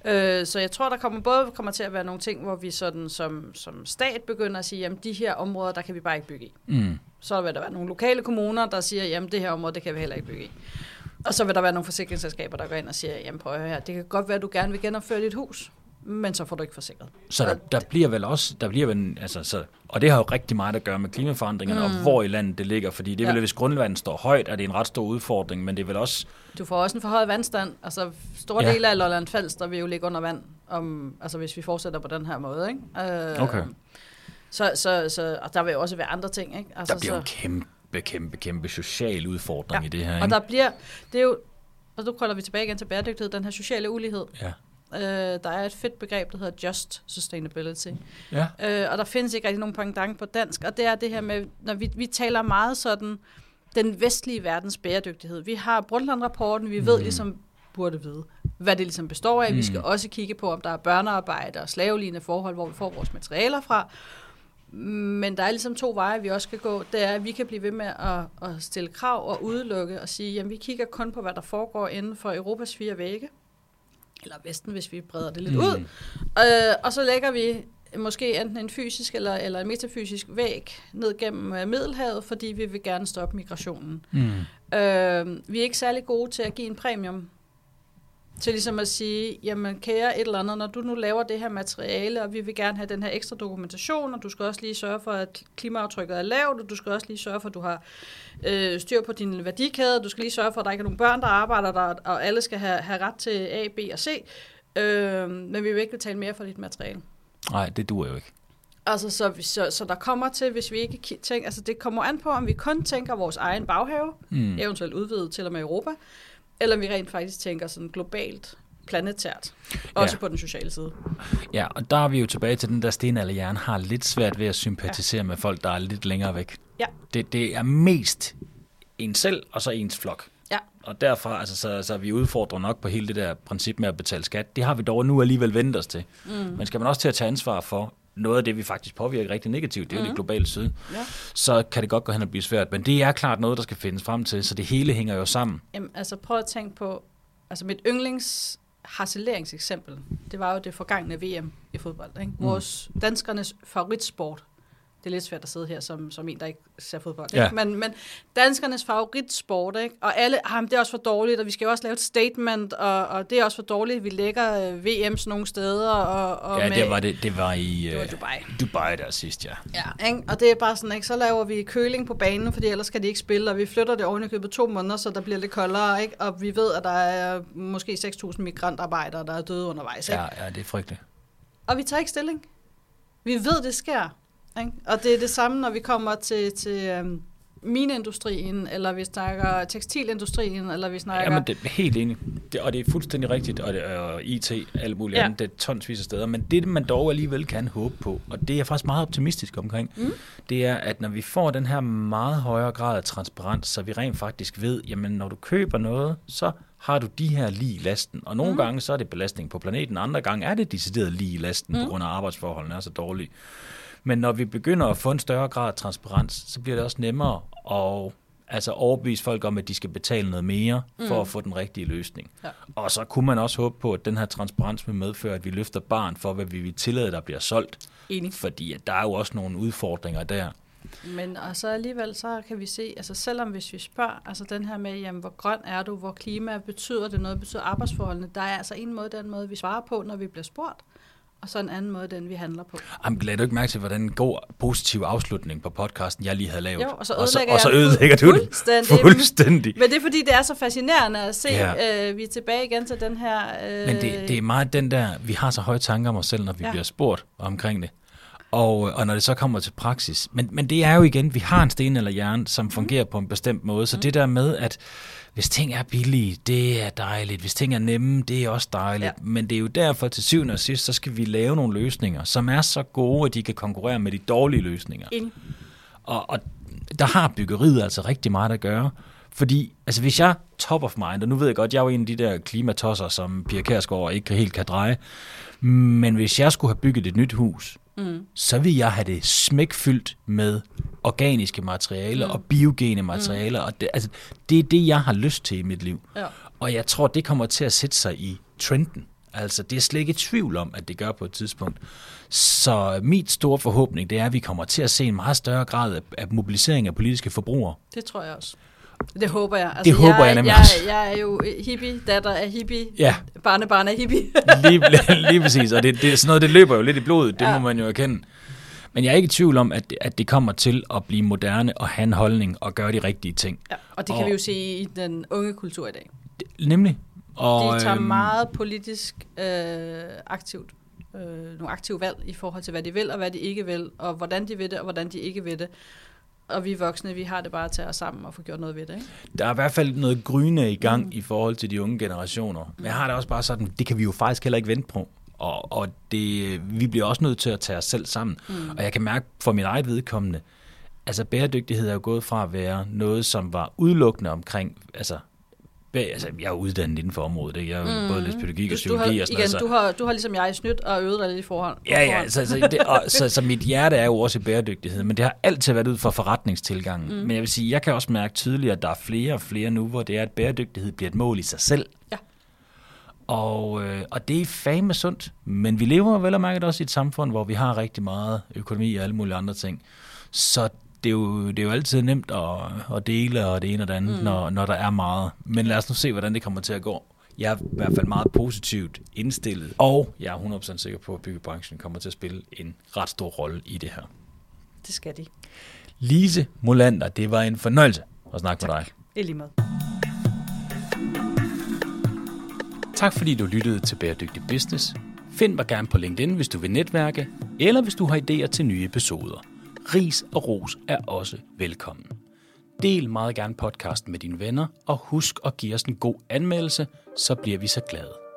Øh, så jeg tror, der kommer både kommer til at være nogle ting, hvor vi sådan som, som stat begynder at sige, jamen de her områder, der kan vi bare ikke bygge i. Mm. Så vil der være nogle lokale kommuner, der siger, jamen det her område, det kan vi heller ikke bygge i. Og så vil der være nogle forsikringsselskaber, der går ind og siger, jamen prøv at høre her, det kan godt være, at du gerne vil genopføre dit hus, men så får du ikke forsikret. Så der, der bliver vel også, der bliver vel, altså, så, og det har jo rigtig meget at gøre med klimaforandringerne, mm. og hvor i landet det ligger, fordi det er ja. vel, hvis grundvandet står højt, er det en ret stor udfordring, men det er vel også... Du får også en forhøjet vandstand, altså store ja. dele af Lolland Falster vil jo ligge under vand, om, altså hvis vi fortsætter på den her måde, ikke? Øh, okay. Så, så, så, og der vil jo også være andre ting, ikke? Altså, der bliver så, en kæmpe, kæmpe, kæmpe social udfordring ja. i det her, ikke? og der bliver, det er jo, og nu kolder vi tilbage igen til bæredygtighed, den her sociale ulighed. Ja Øh, der er et fedt begreb, der hedder just sustainability. Ja. Øh, og der findes ikke rigtig nogen pendant på dansk, og det er det her med, når vi, vi taler meget sådan, den vestlige verdens bæredygtighed. Vi har Brundtland-rapporten, vi ved mm. ligesom, burde vide, hvad det ligesom består af. Mm. Vi skal også kigge på, om der er børnearbejde og slavelignende forhold, hvor vi får vores materialer fra. Men der er ligesom to veje, vi også skal gå. Det er, at vi kan blive ved med at, at stille krav og udelukke og sige, at vi kigger kun på, hvad der foregår inden for Europas fire vægge eller Vesten, hvis vi breder det lidt mm. ud. Øh, og så lægger vi måske enten en fysisk eller, eller en metafysisk væg ned gennem uh, Middelhavet, fordi vi vil gerne stoppe migrationen. Mm. Øh, vi er ikke særlig gode til at give en premium til ligesom at sige, jamen kære et eller andet, når du nu laver det her materiale, og vi vil gerne have den her ekstra dokumentation, og du skal også lige sørge for, at klimaaftrykket er lavt, og du skal også lige sørge for, at du har øh, styr på din værdikæde, du skal lige sørge for, at der ikke er nogen børn, der arbejder der, og alle skal have, have ret til A, B og C, øh, men vi vil ikke betale mere for dit materiale. Nej, det duer jo ikke. Altså, så, så, så der kommer til, hvis vi ikke tænker, altså det kommer an på, om vi kun tænker vores egen baghave, mm. eventuelt udvidet til og med Europa, eller vi rent faktisk tænker sådan globalt, planetært, også ja. på den sociale side. Ja, og der er vi jo tilbage til den der stenalderhjerne har lidt svært ved at sympatisere ja. med folk, der er lidt længere væk. Ja. Det, det er mest en selv, og så ens flok. Ja. Og derfra, altså, så, så er vi udfordret nok på hele det der princip med at betale skat. Det har vi dog nu alligevel vendt os til. Mm. Men skal man også til at tage ansvar for, noget af det, vi faktisk påvirker rigtig negativt, det er mm. jo det globale syd, ja. så kan det godt gå hen og blive svært. Men det er klart noget, der skal findes frem til, så det hele hænger jo sammen. Jamen, altså prøv at tænke på, altså mit yndlings harceleringseksempel, det var jo det forgangne VM i fodbold. Ikke? Mm. Vores danskernes favoritsport, det er lidt svært at sidde her som, som en, der ikke ser fodbold. Ikke? Ja. Men, men danskernes favoritsport, ikke? og alle, ah, det er også for dårligt, og vi skal jo også lave et statement, og, og det er også for dårligt, vi lægger uh, VM's nogle steder. Og, og ja, med, det var, det, det var i det var øh, Dubai. Dubai der sidst, ja. Ja, ikke? og det er bare sådan, ikke? så laver vi køling på banen, fordi ellers kan de ikke spille, og vi flytter det oven i købet to måneder, så der bliver lidt koldere, ikke? og vi ved, at der er måske 6.000 migrantarbejdere, der er døde undervejs. Ikke? Ja, ja, det er frygteligt. Og vi tager ikke stilling. Vi ved, det sker. Ikke? Og det er det samme, når vi kommer til, til um, mineindustrien, eller vi snakker tekstilindustrien, eller vi snakker... Jamen, det er helt enig. Det, og det er fuldstændig rigtigt, og, det, og IT, alt muligt ja. andet, det er tonsvis af steder. Men det, man dog alligevel kan håbe på, og det er jeg faktisk meget optimistisk omkring, mm. det er, at når vi får den her meget højere grad af transparens, så vi rent faktisk ved, jamen når du køber noget, så har du de her lige lasten. Og nogle mm. gange så er det belastning på planeten, andre gange er det decideret lige lasten, mm. på grund af arbejdsforholdene er så dårlige. Men når vi begynder at få en større grad af transparens, så bliver det også nemmere at altså overbevise folk om, at de skal betale noget mere for mm. at få den rigtige løsning. Ja. Og så kunne man også håbe på, at den her transparens vil medføre, at vi løfter barn for, hvad vi vil tillade, der bliver solgt. Enig. Fordi at der er jo også nogle udfordringer der. Men og så alligevel, så kan vi se, altså selvom hvis vi spørger, altså den her med, jamen, hvor grøn er du, hvor klima betyder det noget, betyder arbejdsforholdene, der er altså en måde, den måde, vi svarer på, når vi bliver spurgt, og så en anden måde, den vi handler på. Jamen, lad du ikke mærke til, hvordan en god, positiv afslutning på podcasten, jeg lige havde lavet. Jo, og så og så, ødelægger og så jeg den ødelægger du den fuldstændig. fuldstændig. Men det er fordi, det er så fascinerende at se, Ja. øh, vi er tilbage igen til den her... Øh, Men det, det er meget den der, vi har så høje tanker om os selv, når vi. Ja. bliver spurgt omkring det. Og, og når det så kommer til praksis. Men, men det er jo igen, vi har en sten eller hjerne, som fungerer på en bestemt måde. Så det der med, at hvis ting er billige, det er dejligt. Hvis ting er nemme, det er også dejligt. Ja. Men det er jo derfor til syvende og sidst, så skal vi lave nogle løsninger, som er så gode, at de kan konkurrere med de dårlige løsninger. Enig. Og, og der har byggeriet altså rigtig meget at gøre. Fordi, altså hvis jeg top of mind, og nu ved jeg godt, jeg er jo en af de der klimatosser, som Pia Kærsgaard ikke helt kan dreje, men hvis jeg skulle have bygget et nyt hus, mm. så ville jeg have det smækfyldt med organiske materialer mm. og biogene materialer. Mm. Og det, altså, det er det, jeg har lyst til i mit liv. Ja. Og jeg tror, det kommer til at sætte sig i trenden. Altså, det er slet ikke tvivl om, at det gør på et tidspunkt. Så mit store forhåbning, det er, at vi kommer til at se en meget større grad af, af mobilisering af politiske forbrugere. Det tror jeg også. Det håber jeg. Altså, Det håber jeg nemlig jeg, også. jeg er jo hippie, datter af hippie, Ja. barnebarn af hippie. Lige, lige præcis, og det, det, er sådan noget, det løber jo lidt i blodet, det ja. Må man jo erkende. Men jeg er ikke i tvivl om, at, at det kommer til at blive moderne og have en holdning og gøre de rigtige ting. ja, og det kan Og- vi jo se i den unge kultur i dag. Nemlig. Og, De tager øhm, meget politisk øh, aktivt, øh, nogle aktive valg i forhold til, hvad de vil og hvad de ikke vil, og hvordan de vil det og hvordan de ikke vil det. Og vi voksne, vi har det bare at tage os sammen og få gjort noget ved det. Ikke? Der er i hvert fald noget gryne i gang mm. i forhold til de unge generationer. Men jeg har det også bare sådan, det kan vi jo faktisk heller ikke vente på. Og, og det, vi bliver også nødt til at tage os selv sammen. Mm. Og jeg kan mærke for mit eget vedkommende, altså bæredygtighed er jo gået fra at være noget, som var udelukkende omkring, altså, bæ- altså jeg er uddannet inden for området, ikke? jeg jo mm. både lidt pædagogik og Du, du, har, psykologi og sådan igen, noget. du, har, du har ligesom jeg snydt og øvet dig lidt i forhånd. på Ja, ja, så, så, det, og, så, så mit hjerte er jo også i bæredygtighed, men det har altid været ud fra forretningstilgangen. Mm. Men jeg vil sige, jeg kan også mærke tydeligt, at der er flere og flere nu, hvor det er, at bæredygtighed bliver et mål i sig selv. Ja. Og, øh, og det er fame sundt, men vi lever vel og mærket også i et samfund, hvor vi har rigtig meget økonomi og alle mulige andre ting. Så det er jo, det er jo altid nemt at, at dele og det ene og det andet, mm. når, når der er meget. Men lad os nu se, hvordan det kommer til at gå. Jeg er i hvert fald meget positivt indstillet, og jeg er 100% sikker på, at byggebranchen kommer til at spille en ret stor rolle i det her. Det skal de. Lise Molander, det var en fornøjelse at snakke tak. med dig. I lige måde. Tak fordi du lyttede til Bæredygtig Business. Find mig gerne på LinkedIn, hvis du vil netværke, eller hvis du har idéer til nye episoder. Ris og ros er også velkommen. Del meget gerne podcasten med dine venner, og husk at give os en god anmeldelse, så bliver vi så glade.